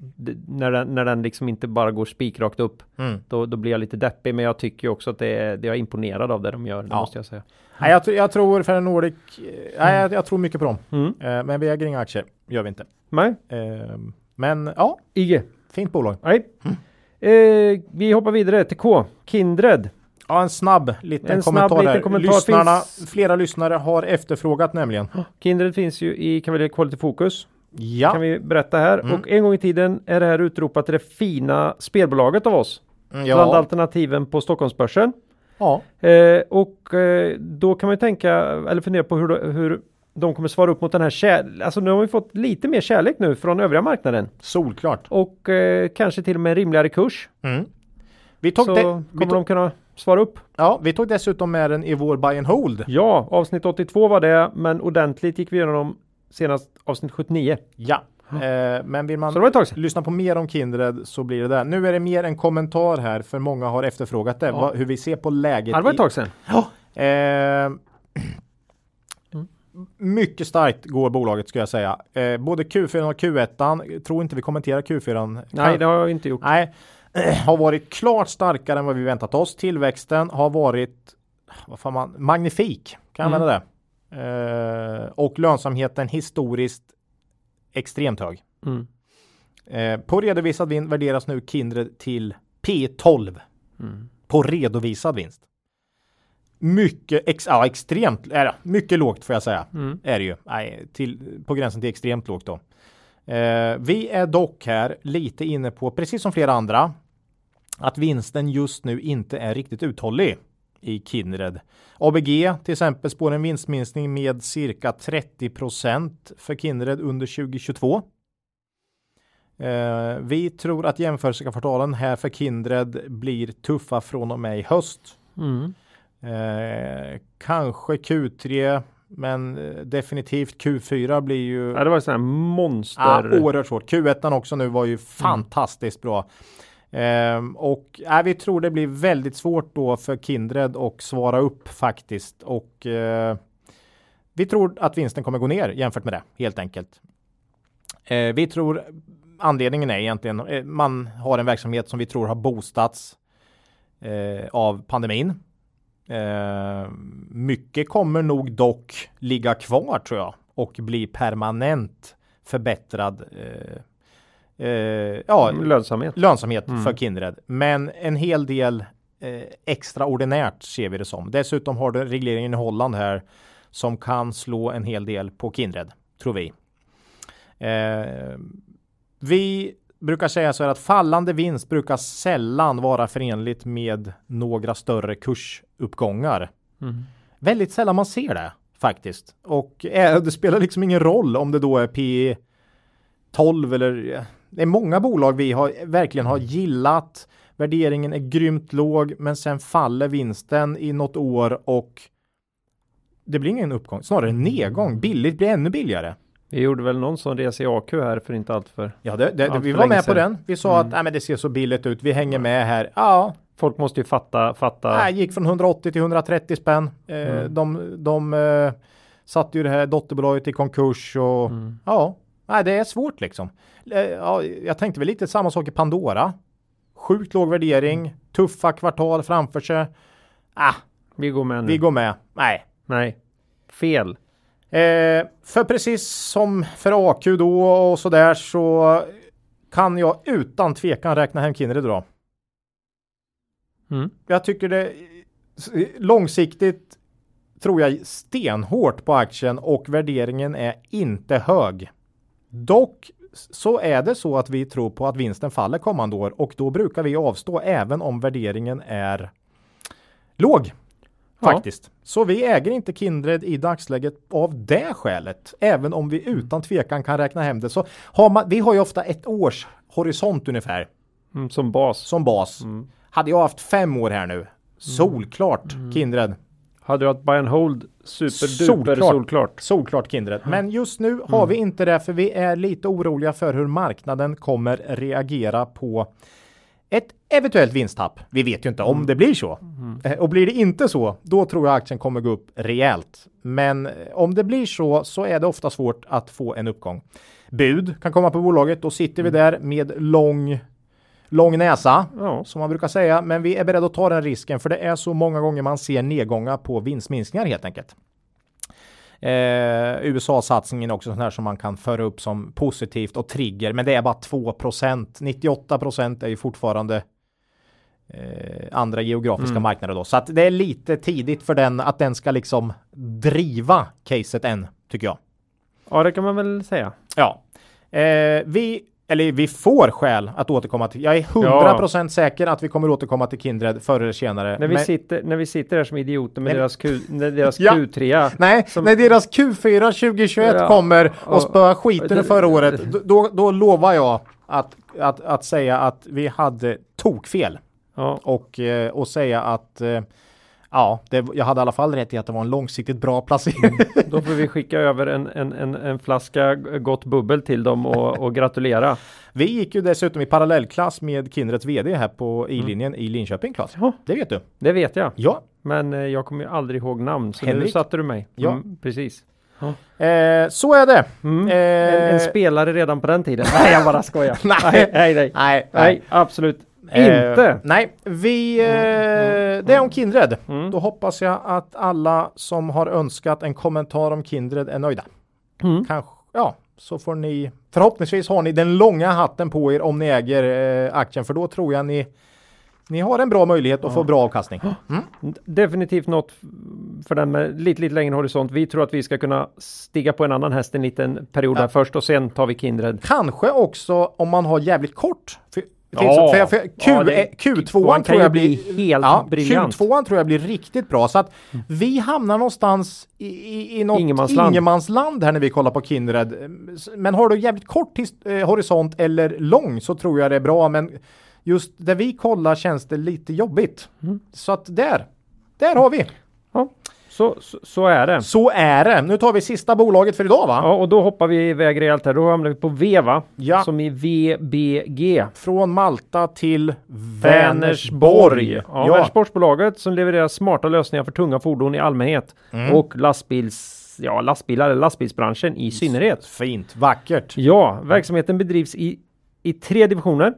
när, den, när den liksom inte bara går spikrakt upp Mm. då, då blir jag lite deppig men jag tycker ju också att det är, det är jag imponerad av det de gör, det Ja. måste jag säga. Nej, jag, jag tror Ferronordic, eh, nej, jag, jag tror mycket på dem. Mm. Eh, men vi äger inga aktier, gör vi inte. Nej, Eh, men ja, IG. Fint bolag. Nej. Eh, vi hoppar vidare till K. Kindred. Ja, en snabb liten En snabb kommentar liten här. kommentar Lyssnarna, finns- Flera lyssnare har efterfrågat nämligen. Kindred finns ju i vi Quality Focus. Ja, Kan vi berätta här. Mm. Och en gång i tiden är det här utropat till det fina spelbolaget av oss. Mm, Bland ja, alternativen på Stockholmsbörsen. ja. Eh, och eh, då kan man ju tänka eller fundera på hur, hur de kommer svara upp mot den här kär... Alltså nu har vi fått lite mer kärlek nu från övriga marknaden. solklart. Och eh, kanske till och med en rimligare kurs. Mm. Vi, tog Så de, kommer vi, tog, de kunna svara upp. ja, vi tog dessutom med den i vår buy and hold. Ja, avsnitt 82 var det, men ordentligt gick vi igenom senast avsnitt 79. Ja, eh, men vill man det lyssna på mer om Kindred så blir det där. Nu är det mer en kommentar här för många har efterfrågat det. Ja. Hur vi ser på läget. Det var ett i- tag sedan. Eh, Mycket starkt går bolaget ska jag säga. Eh, både Q4 och Q1. Tror inte vi kommenterar Q4. Nej, det har jag inte gjort. Nej, har varit klart starkare än vad vi väntat oss. Tillväxten har varit vad fan man, magnifik. Kan jag Mm. använda det? Eh, och lönsamheten historiskt extremt hög. Mm. Eh, på redovisad vinst värderas nu Kindred till P12 Mm. på redovisad vinst. Mycket, ex, ja, extremt, äh, mycket lågt får jag säga. Mm. Är det ju. Nej, till, på gränsen till extremt lågt då. Eh, vi är dock här lite inne på, precis som flera andra, att vinsten just nu inte är riktigt uthållig i Kindred. ABG till exempel spår en vinstminskning med cirka 30% för Kindred under 2022. Eh, vi tror att jämförelsekvartalen här för Kindred blir tuffa från och med i höst. Mm. Eh, kanske Q3, men eh, definitivt Q4 blir ju Ja, det var sån monster. ah, oerhört svårt. Q1 också nu var ju fantastiskt bra. Ehm, och äh, vi tror det blir väldigt svårt då för Kindred att svara upp faktiskt. Och eh, vi tror att vinsten kommer gå ner jämfört med det helt enkelt. Eh, vi tror anledningen är egentligen eh, man har en verksamhet som vi tror har boostats eh, av pandemin. Eh, mycket kommer nog dock ligga kvar tror jag och bli permanent förbättrad eh, eh, ja, Lönsamhet. lönsamhet Mm. för Kindred. Men en hel del eh, extraordinärt ser vi det som. Dessutom har du regleringen i Holland här som kan slå en hel del på Kindred, tror vi. Eh, vi brukar säga så här att fallande vinst brukar sällan vara förenligt med några större kursuppgångar. Mm. Väldigt sällan man ser det faktiskt. Och eh, det spelar liksom ingen roll om det då är P 12 eller eh, det är många bolag vi har verkligen har gillat. Värderingen är grymt låg, men sen faller vinsten i något år och det blir ingen uppgång, snarare en nedgång. Billigt blir ännu billigare. Vi gjorde väl någon sån resa i AQ här för inte allt för. Ja, det, det, Allt vi för var med på sedan. den. Vi sa Mm. att nej, men det ser så billigt ut. Vi hänger med här. Ja, Folk måste ju fatta, fatta. nej, gick från 180 till 130 spänn. Eh, Mm. De, de eh, satte ju det här dotterbolaget i konkurs och Mm. Ja, nej, det är svårt liksom. Eh, Ja, jag tänkte väl lite samma sak i Pandora. Sjukt låg värdering, tuffa kvartal framför sig. Ah, Vi går med nu. vi går med. Nej. Nej. Fel. Eh, för precis som för AQ då och så där så kan jag utan tvekan räkna hem Kindred idag. Mm. Jag tycker det långsiktigt tror jag stenhårt på aktien och värderingen är inte hög. Dock så är det så att vi tror på att vinsten faller kommande år och då brukar vi avstå även om värderingen är låg. Ja. Faktiskt. Så vi äger inte Kindred i dagsläget av det skälet. Även om vi utan tvekan kan räkna hem det. Så har man, vi har ju ofta ett års horisont ungefär Mm, som bas. som bas. Mm. Hade jag haft fem år här nu, solklart Kindred. Hade du haft buy and hold superduper Solklart. solklart. Solklart Kindred. Men just nu har vi inte det för vi är lite oroliga för hur marknaden kommer reagera på ett eventuellt vinsttapp. Vi vet ju inte om det blir så. Eh, Och blir det inte så, då tror jag aktien kommer gå upp rejält. Men eh, om det blir så, så är det ofta svårt att få en uppgång. Bud kan komma på bolaget, då sitter vi där med lång lång näsa Ja. som man brukar säga. Men vi är beredda att ta den risken för det är så många gånger man ser nedgångar på vinstminskningar helt enkelt. Eh, USA-satsningen är också sån här som man kan föra upp som positivt och trigger, men det är bara 2% 98% är ju fortfarande eh, andra geografiska marknader då, så att det är lite tidigt för den att den ska liksom driva caset än, tycker jag. ja, det kan man väl säga. Ja, eh, vi eller vi får skäl att återkomma till. Jag är 100% säker att vi kommer återkomma till Kindred förr eller senare. När vi, Men- sitter, när vi sitter där som idioter med Men- deras, Q, *laughs* deras Ja. Q3. Nej, Som- när deras Q4 2021 Ja. kommer och spöar skiten ur förra året, då- då, då lovar jag att, att, att säga att vi hade tokfel Ja, och, eh, och säga att eh, ja, det, jag hade i alla fall rätt i att det var en långsiktigt bra placering. då får vi skicka över en, en, en, en flaska gott bubbel till dem och, och gratulera. vi gick ju dessutom i parallellklass med Kindreds vd här på i-linjen i Linköping, Claes. Ja. Det vet du. Det vet jag. Ja, Men eh, jag kommer ju aldrig ihåg namn. Så nu Henrik? satte du mig. Ja. Mm, precis. eh, så är det. Mm. Eh, En, en spelare redan på den tiden. *laughs* Nej, jag bara skojar. *laughs* Nej. nej, nej, nej. nej, Nej, absolut Eh, inte. nej, vi, eh, det är om Kindred. Mm. Då hoppas jag att alla som har önskat en kommentar om Kindred är nöjda. Mm. Kanske, ja, så får ni, förhoppningsvis har ni den långa hatten på er om ni äger eh, aktien, för då tror jag ni, ni har en bra möjlighet att få bra avkastning. *gasps* Mm. Definitivt något för den med lite, lite längre horisont. Vi tror att vi ska kunna stiga på en annan häst en liten period Ja. här först och sen tar vi Kindred. Kanske också om man har jävligt kort. För, Ja. för, för, för Q, Ja, det- eh, Q2 Q2 kan tror jag bli blir helt ja, briljant. Q2 tror jag blir riktigt bra. Så att vi hamnar någonstans i, i, i något Ingenmansland. ingenmansland här när vi kollar på Kindred. Men har du jävligt kort eh, horisont eller lång så tror jag det är bra. Men just där vi kollar känns det lite jobbigt. Mm. Så att där, där har vi. Ja, så, så, så är det. Så är det. Nu tar vi sista bolaget för idag va? Ja, och då hoppar vi iväg rejält här. Då hamnar vi på Veva. Ja. Som i VBG. Från Malta till Vänersborg. Vänersborg. Ja, Vänersborgsbolaget som levererar smarta lösningar för tunga fordon i allmänhet. Mm. Och lastbils, ja, lastbilar eller lastbilsbranschen i synnerhet. Fint, vackert. Ja, verksamheten bedrivs i, i tre divisioner.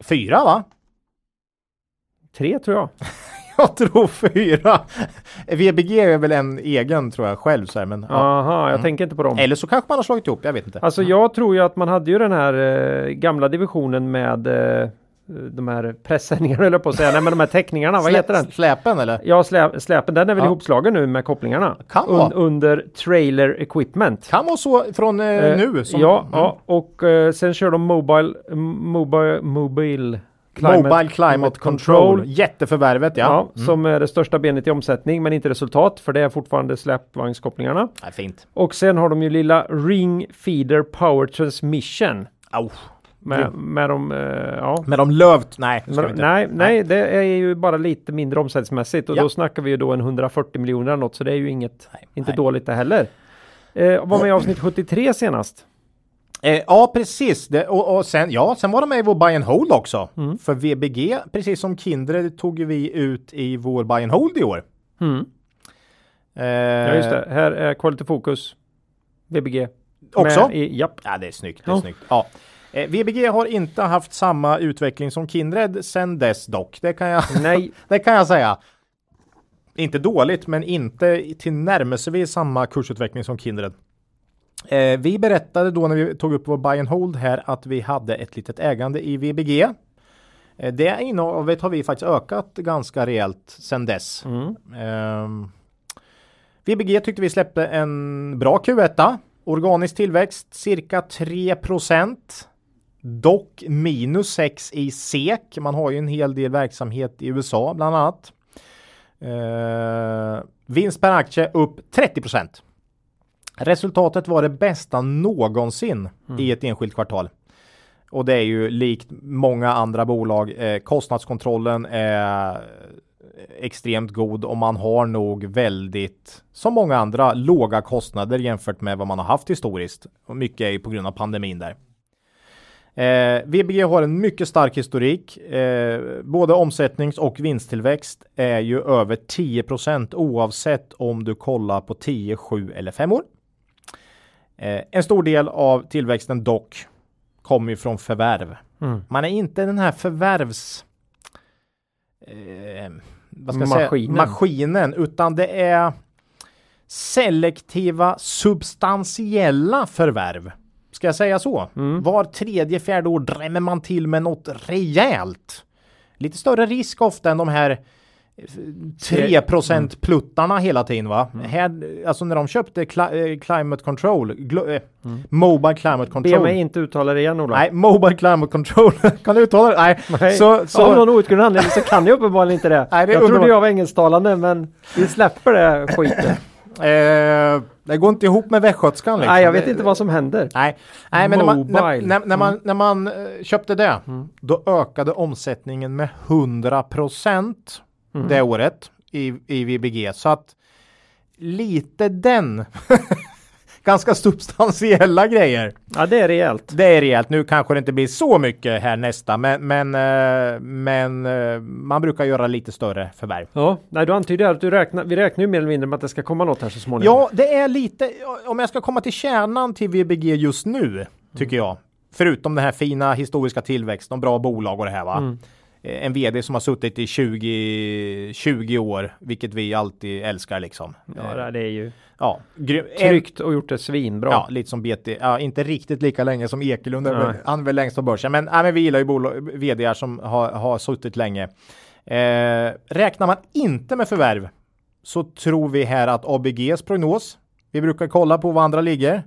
Fyra va? Tre tror jag. *laughs* Jag tror fyra. VBG är väl en egen tror jag själv så här, men ja. Aha, jag Mm. tänker inte på dem. Eller så kanske man har slagit ihop, jag vet inte. Alltså jag tror ju att man hade ju den här eh, gamla divisionen med eh, de här pressändningarna *laughs* jag på att säga. Nej men de här teckningarna, vad heter den? Släpen eller? Ja, slä, släpen, den är väl Ja. ihopslagen nu med kopplingarna. Kan vara. under trailer equipment. Kan vara så från eh, Eh, nu. Som, ja, mm. ja, och eh, sen kör de Mobile, mobile, mobile Climate, Mobile Climate Control. Jätteförvärvet ja. Ja, Mm. som är det största benet i omsättning men inte resultat för det är fortfarande släpvagnskopplingarna. Ja, fint. Och sen har de ju lilla Ring Feeder Power Transmission. Au. Med, med de, eh, ja. Med de lövt, nej. Men, inte. nej, nej, det är ju bara lite mindre omsättningsmässigt och Ja. då snackar vi ju då en 140 miljoner eller något så det är ju inget, Nej, inte nej. dåligt det heller. Eh, var med i avsnitt 73 senast. Eh, ja, precis. Det, och, och sen, ja, sen var de med i vår buy and hold också. Mm. För VBG, precis som Kindred, tog ju vi ut i vår buy and hold i år. Mm. Eh, Ja just det, här är Quality Focus. VBG. Också? Med I, japp. Ja, det är snyggt. Det är Ja. snyggt. Ja. Eh, VBG har inte haft samma utveckling som Kindred sen dess dock. Det kan jag, Nej, *laughs* det kan jag säga. Inte dåligt, men inte till närmelsevis samma kursutveckling som Kindred. Eh, vi berättade då när vi tog upp vår buy and hold här att vi hade ett litet ägande i VBG. Eh, det innehavet har vi faktiskt ökat ganska rejält sen dess. mm. Ehm, VBG tyckte vi släppte en bra Q1. Organisk tillväxt cirka 3% Dock minus 6 i SEK. Man har ju en hel del verksamhet i USA bland annat. Ehm, vinst per aktie upp 30 Resultatet var det bästa någonsin i ett enskilt kvartal. Och det är ju likt många andra bolag. Eh, kostnadskontrollen är, extremt god och man har nog väldigt, som många andra, låga kostnader jämfört med vad man har haft historiskt. Och mycket är ju på grund av pandemin där. Eh, VBG har en mycket stark historik. Eh, både omsättnings och vinsttillväxt är ju över 10% oavsett om du kollar på 10, 7 eller 5 år. Eh, en stor del av tillväxten dock kommer ju från förvärv. Mm. Man är inte den här förvärvs eh, vad ska Maskinen. Säga, maskinen utan det är selektiva substantiella förvärv. Ska jag säga så? Mm. Var tredje, fjärde år drämmer man till med något rejält. Lite större risk ofta än de här eh, 3% pluttarna hela tiden va? Här, alltså när de köpte cli- eh, Climate Control, eh, Mobile Climate Be Control. mig inte uttala det igen Ola. Nej, Mobile Climate Control. *laughs* kan du uttala det? Nej. Nej. Så, så, Av någon outgrundlig anledning så kan jag uppenbarligen inte det. *laughs* Nej, det jag trodde jag var engelsktalande men vi släpper det skiten. *laughs* Eh, det går inte ihop med västgötskan. Liksom. Nej jag vet inte vad som händer. Nej, Nej men när man, när, när, när man, när man eh, köpte det, Mm. då ökade omsättningen med 100 procent Mm. det året i, i VBG. Så att lite den *laughs* ganska substantiella grejer. Ja det är rejält. Det är rejält. Nu kanske det inte blir så mycket här nästa, men, men, eh, men eh, man brukar göra lite större förvärv. Ja, nej du antyder att du räknar, vi räknar ju mer eller mindre med att det ska komma något här så småningom. Ja, det är lite, om jag ska komma till kärnan till VBG just nu, tycker jag. Förutom den här fina historiska tillväxten och bra bolag och det här va. Mm. Eh, En vd som har suttit i 20, 20 år, vilket vi alltid älskar liksom. Ja, Eh, det är ju ja, tryggt och gjort det svinbra. ja, lite som BT, ja, inte riktigt lika länge som Ekelund, han är väl längst på börsen. Men, ja, men vi gillar ju bolag, vd som har, har suttit länge. Eh, räknar man inte med förvärv så tror vi här att ABGs prognos, vi brukar kolla på vad andra ligger,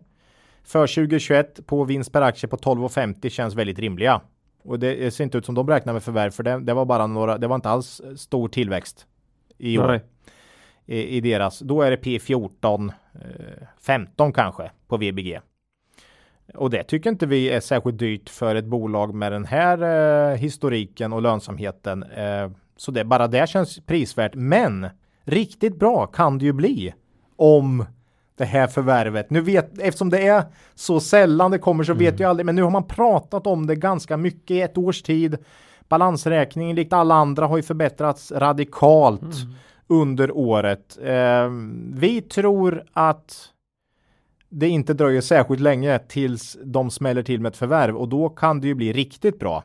för 2021 på vinst per aktie på 12,50 känns väldigt rimliga. Och det ser inte ut som de räknar med förvärv för det, det var bara några, det var inte alls stor tillväxt i år i, i deras. Då är det P14, eh, 15 kanske på VBG. Och det tycker inte vi är särskilt dyrt för ett bolag med den här eh, historiken och lönsamheten. Eh, så det bara det känns prisvärt. Men riktigt bra kan det ju bli om det här förvärvet. Nu vet, eftersom det är så sällan det kommer så vet jag aldrig. Men nu har man pratat om det ganska mycket i ett års tid. Balansräkningen likt alla andra har ju förbättrats radikalt under året. Eh, vi tror att det inte dröjer särskilt länge tills de smäller till med ett förvärv och då kan det ju bli riktigt bra.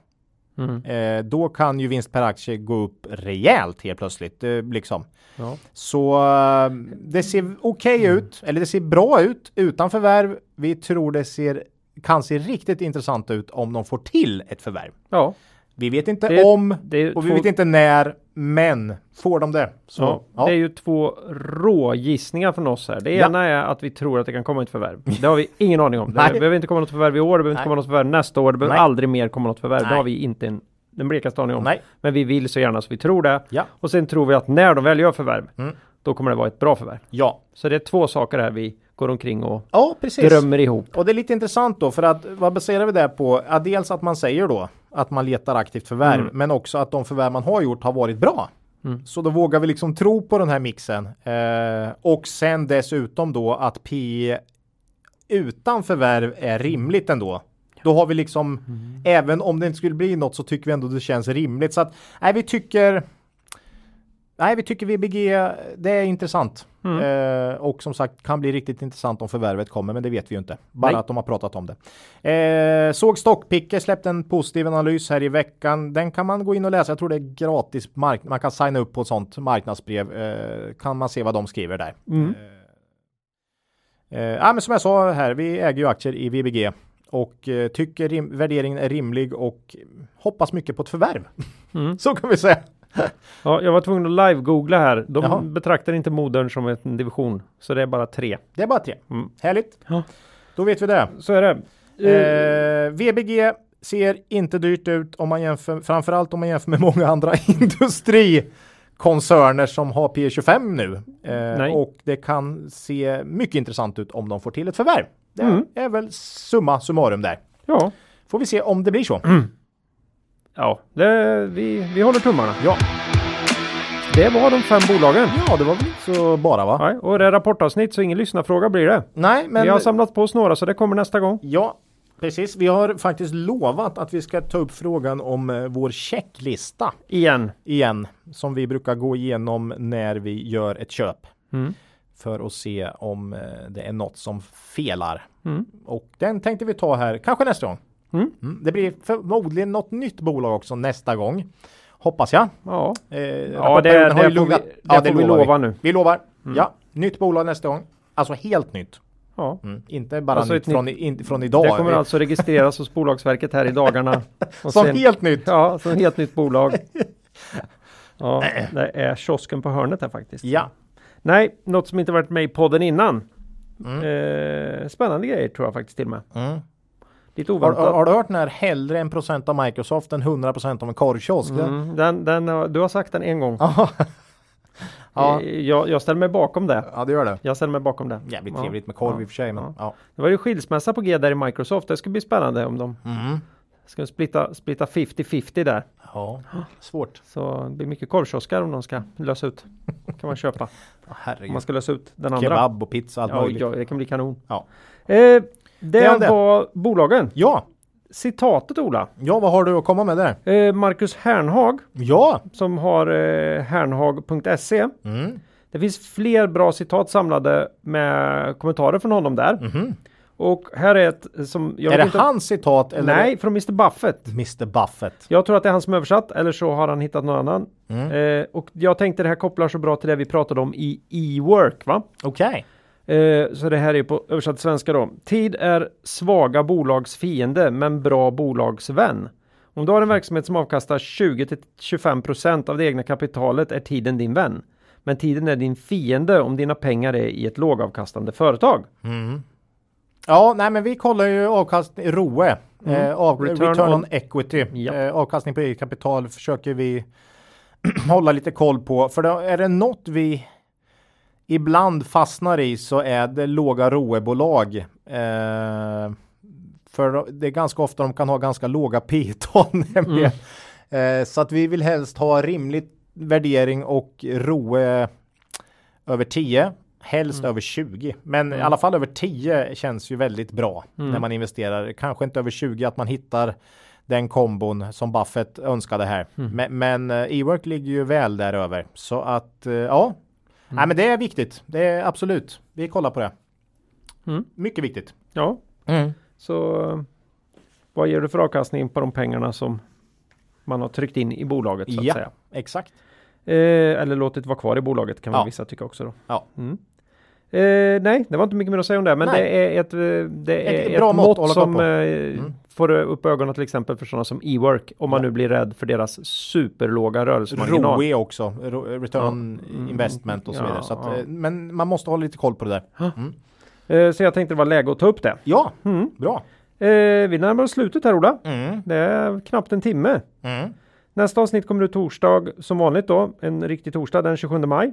Mm. Eh, då kan ju vinst per aktie gå upp rejält helt plötsligt. Eh, liksom. Ja. Så eh, det ser okej ut, eller det ser bra ut utan förvärv. Vi tror det ser, kan se riktigt intressant ut om de får till ett förvärv. ja, Vi vet inte Det- om det och vi vet inte när, men får de det så ja. ja. Det är ju två rågissningar från oss här. Det Ja. ena är att vi tror att det kan komma ett förvärv. Det har vi ingen aning om. Det *laughs* Nej. behöver inte komma något förvärv i år, det behöver inte Nej. komma något förvärv nästa år, det behöver Nej. aldrig mer komma något förvärv. Det Nej. har vi inte en, den blekaste aning om. Nej. Men vi vill så gärna så vi tror det. Ja. Och sen tror vi att när de väl gör förvärv, Mm. då kommer det vara ett bra förvärv. ja. Så det är två saker här vi går omkring och Ja, precis. drömmer ihop. Och det är lite intressant då för att vad baserar vi det på? Ja, dels att man säger då att man letar aktivt förvärv, Mm. men också att de förvärv man har gjort har varit bra. Mm. Så då vågar vi liksom tro på den här mixen. Eh, och sen dessutom då att P utan förvärv är rimligt ändå. Då har vi liksom, Mm. även om det inte skulle bli något så tycker vi ändå det känns rimligt. Så att, nej vi tycker Nej, vi tycker VBG, det är intressant. Mm. Eh, och som sagt kan bli riktigt intressant om förvärvet kommer, men det vet vi ju inte. Bara Nej. att de har pratat om det. Eh, såg Stockpicker släppte en positiv analys här i veckan. Den kan man gå in och läsa. Jag tror det är gratis. Mark man kan signa upp på ett sånt marknadsbrev. Eh, kan man se vad de skriver där. Mm. Eh, ja, men som jag sa här, vi äger ju aktier i VBG och eh, tycker värderingen är rimlig och hoppas mycket på ett förvärv. Mm. *laughs* Så kan vi säga. *laughs* Ja, jag var tvungen att live-googla här. De Jaha. betraktar inte modern som en division. Så det är bara tre. Det är bara tre. Mm. Härligt. Ja. Då vet vi det. Så är det. Eh, Eh, VBG ser inte dyrt ut om man jämför, framförallt om man jämför med många andra *laughs* industrikoncerner som har P25 nu. Eh, och det kan se mycket intressant ut om de får till ett förvärv. Det Mm. är väl summa summarum där. ja, Får vi se om det blir så. Ja det, vi, vi håller tummarna. Ja. Det var de fem bolagen. Ja, det var väl inte så bara va? Nej, och det är rapportavsnitt så ingen lyssnarfråga blir det. Nej, men Vi har samlat på oss några så det kommer nästa gång. Ja, precis. Vi har faktiskt lovat att vi ska ta upp frågan om eh, vår checklista Igen. igen. Som vi brukar gå igenom när vi gör ett köp. Mm. För att se om eh, det är något som felar. Mm. Och den tänkte vi ta här, kanske nästa gång. Mm. Mm. Det blir förmodligen något nytt bolag också nästa gång. Hoppas jag. Ja, Eh, ja det, rapportperioden har det vi, det Ja, får vi lova nu. Vi lovar. Ja, nytt bolag nästa gång. Alltså helt nytt. Ja. Mm. Inte bara Alltså nytt från, i- in, från idag. Det kommer alltså registreras hos Bolagsverket här i dagarna. *laughs* Som sen- helt nytt. Ja, som helt nytt bolag. *laughs* Ja, det är kiosken på hörnet här faktiskt. Ja. Nej, något som inte varit med i podden innan. Mm. Eh, spännande grejer tror jag faktiskt till och med. Lite Har, oväntat. har, har du hört den här hellre en procent av Microsoft än 100 procent av en korvkiosk? Mm, den, den, du har sagt den en gång. *laughs* Ja. ja. Jag, jag ställer mig bakom det. ja, det gör det. Jag ställer mig bakom det. Jävligt Ja. trevligt med korv Ja. i och för sig. Men, Ja. ja. Det var ju skilsmässa på G där i Microsoft. Det ska bli spännande om de Mm. ska splitta, splitta 50-50 där. ja, svårt. Så det blir mycket korvkioskar om de ska lösa ut. kan man köpa. *laughs* Ja, Om herregud. man ska lösa ut den andra. Kebab och pizza allt Ja, möjligt. ja, det kan bli kanon. Ja. Eh, det Det om det. var bolagen. ja. Citatet Ola. Ja, vad har du att komma med där? Eh, Marcus Hernhag Ja. som har eh, hernhag.se. Mm. Det finns fler bra citat samlade med kommentarer från honom där. Mhm. Och här är ett som... Jag Är det inte- hans citat eller? Nej, från Mr Buffett. Mr Buffett. Jag tror att det är han som översatt eller så har han hittat någon annan. Mm. Eh, och jag tänkte det här kopplar så bra till det vi pratade om i e-work va? Okej. Eh, så det här är på översatt till svenska då. Tid är svaga bolags fiende men bra bolags vän. Om du har en verksamhet som avkastar 20-25% av det egna kapitalet är tiden din vän. Men tiden är din fiende om dina pengar är i ett lågavkastande företag. Mm. Ja, nej men vi kollar ju avkastning, ROE. Eh, av, Mm. Return return, on- on, equity. Ja. Eh, avkastning på eget kapital försöker vi *clears throat* hålla lite koll på. För då är det något vi ibland fastnar i så är det låga ROE-bolag. Eh, för det är ganska ofta de kan ha ganska låga P tal *laughs* nämligen. Eh, så att vi vill helst ha rimlig värdering och ROE över 10. Helst över 20. Men i alla fall över 10 känns ju väldigt bra när man investerar. Kanske inte över 20 att man hittar den kombon som Buffett önskade här. Men, men eh, e-work ligger ju väl där över. Så att eh, ja, Nej, men det är viktigt. Det är absolut. Vi kollar på det. Mm. Mycket viktigt. Ja, så eh, vad ger du för avkastning på de pengarna som man har tryckt in i bolaget så att Ja. säga? Exakt. Eh, eller låtit vara kvar i bolaget kan Ja. vissa tycka också då. Ja. Mm. Eh, nej, det var inte mycket mer att säga om det, men Nej. det är ett, eh, det är Ett ett, bra mått mått som eh, Mm. får upp ögonen till exempel för sådana som e-work om man Ja. nu blir rädd för deras superlåga rörelsemarginal. ROE också. Return Ja. Mm. investment och så Ja, vidare. Så att, ja. eh, Men man måste hålla lite koll på det där. Mm. Eh, så jag tänkte det var läge att ta upp det. Ja, Mm. bra. Eh, vi närmar oss slutet här Ola. Mm. Det är knappt en timme. Mm. Nästa avsnitt kommer ut torsdag som vanligt då, en riktig torsdag den 27 maj.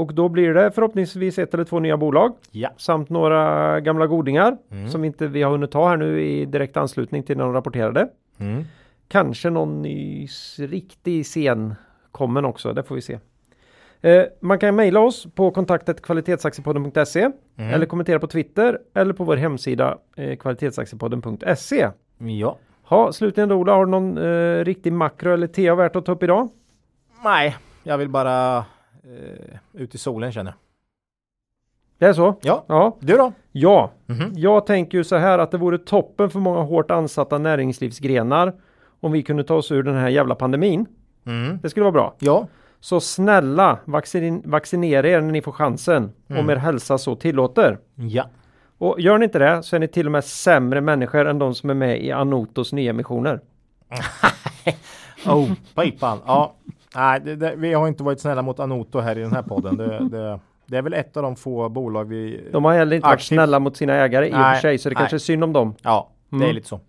Och då blir det förhoppningsvis ett eller två nya bolag Ja. samt några gamla godingar Mm. som inte vi har hunnit ta här nu i direkt anslutning till när de rapporterade. Mm. Kanske någon ny riktig scen kommen också, det får vi se. Eh, man kan mejla oss på kontaktet kvalitetsaktiepodden.se Mm. eller kommentera på Twitter eller på vår hemsida eh, kvalitetsaktiepodden.se. Ja. Ha, slutligen då Ola, har du någon eh, riktig makro eller TA värt att ta upp idag? Nej, jag vill bara eh, ut i solen känner jag. Det är så? Ja, Ja. du då? Ja, Mhm. jag tänker ju så här att det vore toppen för många hårt ansatta näringslivsgrenar om vi kunde ta oss ur den här jävla pandemin. Mm. Det skulle vara bra. Ja. Så snälla vaccin vaccinera er när ni får chansen Mm. om er hälsa så tillåter. Ja. Och gör ni inte det så är ni till och med sämre människor än de som är med i Anotos nyemissioner. *laughs* Oh, pipan. Ja. Nej, det, det, vi har inte varit snälla mot Anoto här i den här podden. *laughs* Det, det, är väl ett av de få bolag vi... De har heller inte varit Aktivt. snälla mot sina ägare i och för sig så det nej. kanske är synd om dem. Ja, det är Mm. lite så.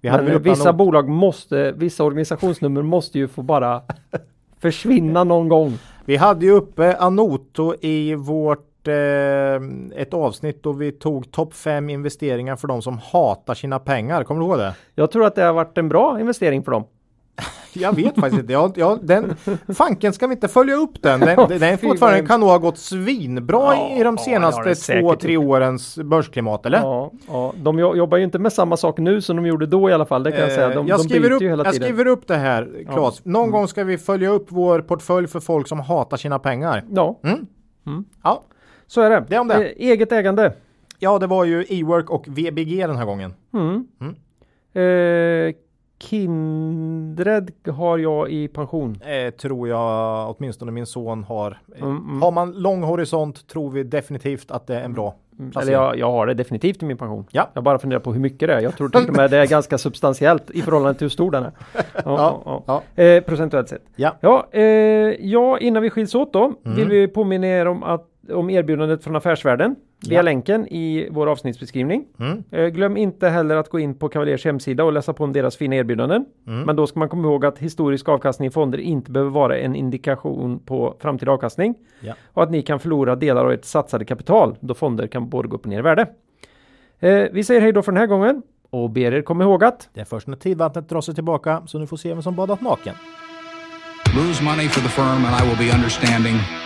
Vi Men vissa Anoto- bolag måste, vissa organisationsnummer måste ju få bara *laughs* försvinna någon gång. Vi hade ju uppe Anoto i vårt eh, ett avsnitt då vi tog topp fem investeringar för de som hatar sina pengar. Kommer du ihåg det? Jag tror att det har varit en bra investering för dem. *laughs* Jag vet faktiskt inte. Jag, jag, den, fanken ska vi inte följa upp den. Den, den, den fortfarande kan nog ha gått svinbra Ja, i de ja, senaste säkert två, tre årens börsklimat, eller? Ja, ja, de jo- jobbar ju inte med samma sak nu som de gjorde då i alla fall. Det kan jag säga. De, Eh, jag, de skriver upp, ju hela jag skriver upp det här, Claes. Någon Mm. gång ska vi följa upp vår portfölj för folk som hatar sina pengar. Ja, Ja, så är det. Det om det. Eh, eget ägande. ja det var ju E-work och VBG den här gången. Eh, Kindred har jag i pension. Eh, tror jag åtminstone min son har. Eh, Mm, mm. Har man lång horisont tror vi definitivt att det är en bra Eller placering. jag, jag har det definitivt i min pension. Ja. Jag bara funderar på hur mycket det är. Jag tror till och med det är ganska substantiellt i förhållande till hur stor den är. Ja, ja, ja. Eh, procentuellt sett. Ja. Ja, eh, ja, innan vi skiljs åt då Mm. vill vi påminna er om, att, om erbjudandet från Affärsvärlden via Ja. länken i vår avsnittsbeskrivning. Mm. Eh, glöm inte heller att gå in på Cavaliers hemsida och läsa på om deras fina erbjudanden. Mm. Men då ska man komma ihåg att historisk avkastning i fonder inte behöver vara en indikation på framtida avkastning Ja. och att ni kan förlora delar av ert satsade kapital då fonder kan både gå upp och ner i värde. Eh, vi säger hej då för den här gången och ber er komma ihåg att Det är först när tidvattnet drar sig tillbaka så ni får se vem som badat naken. Lose money for the firm and I will be understanding.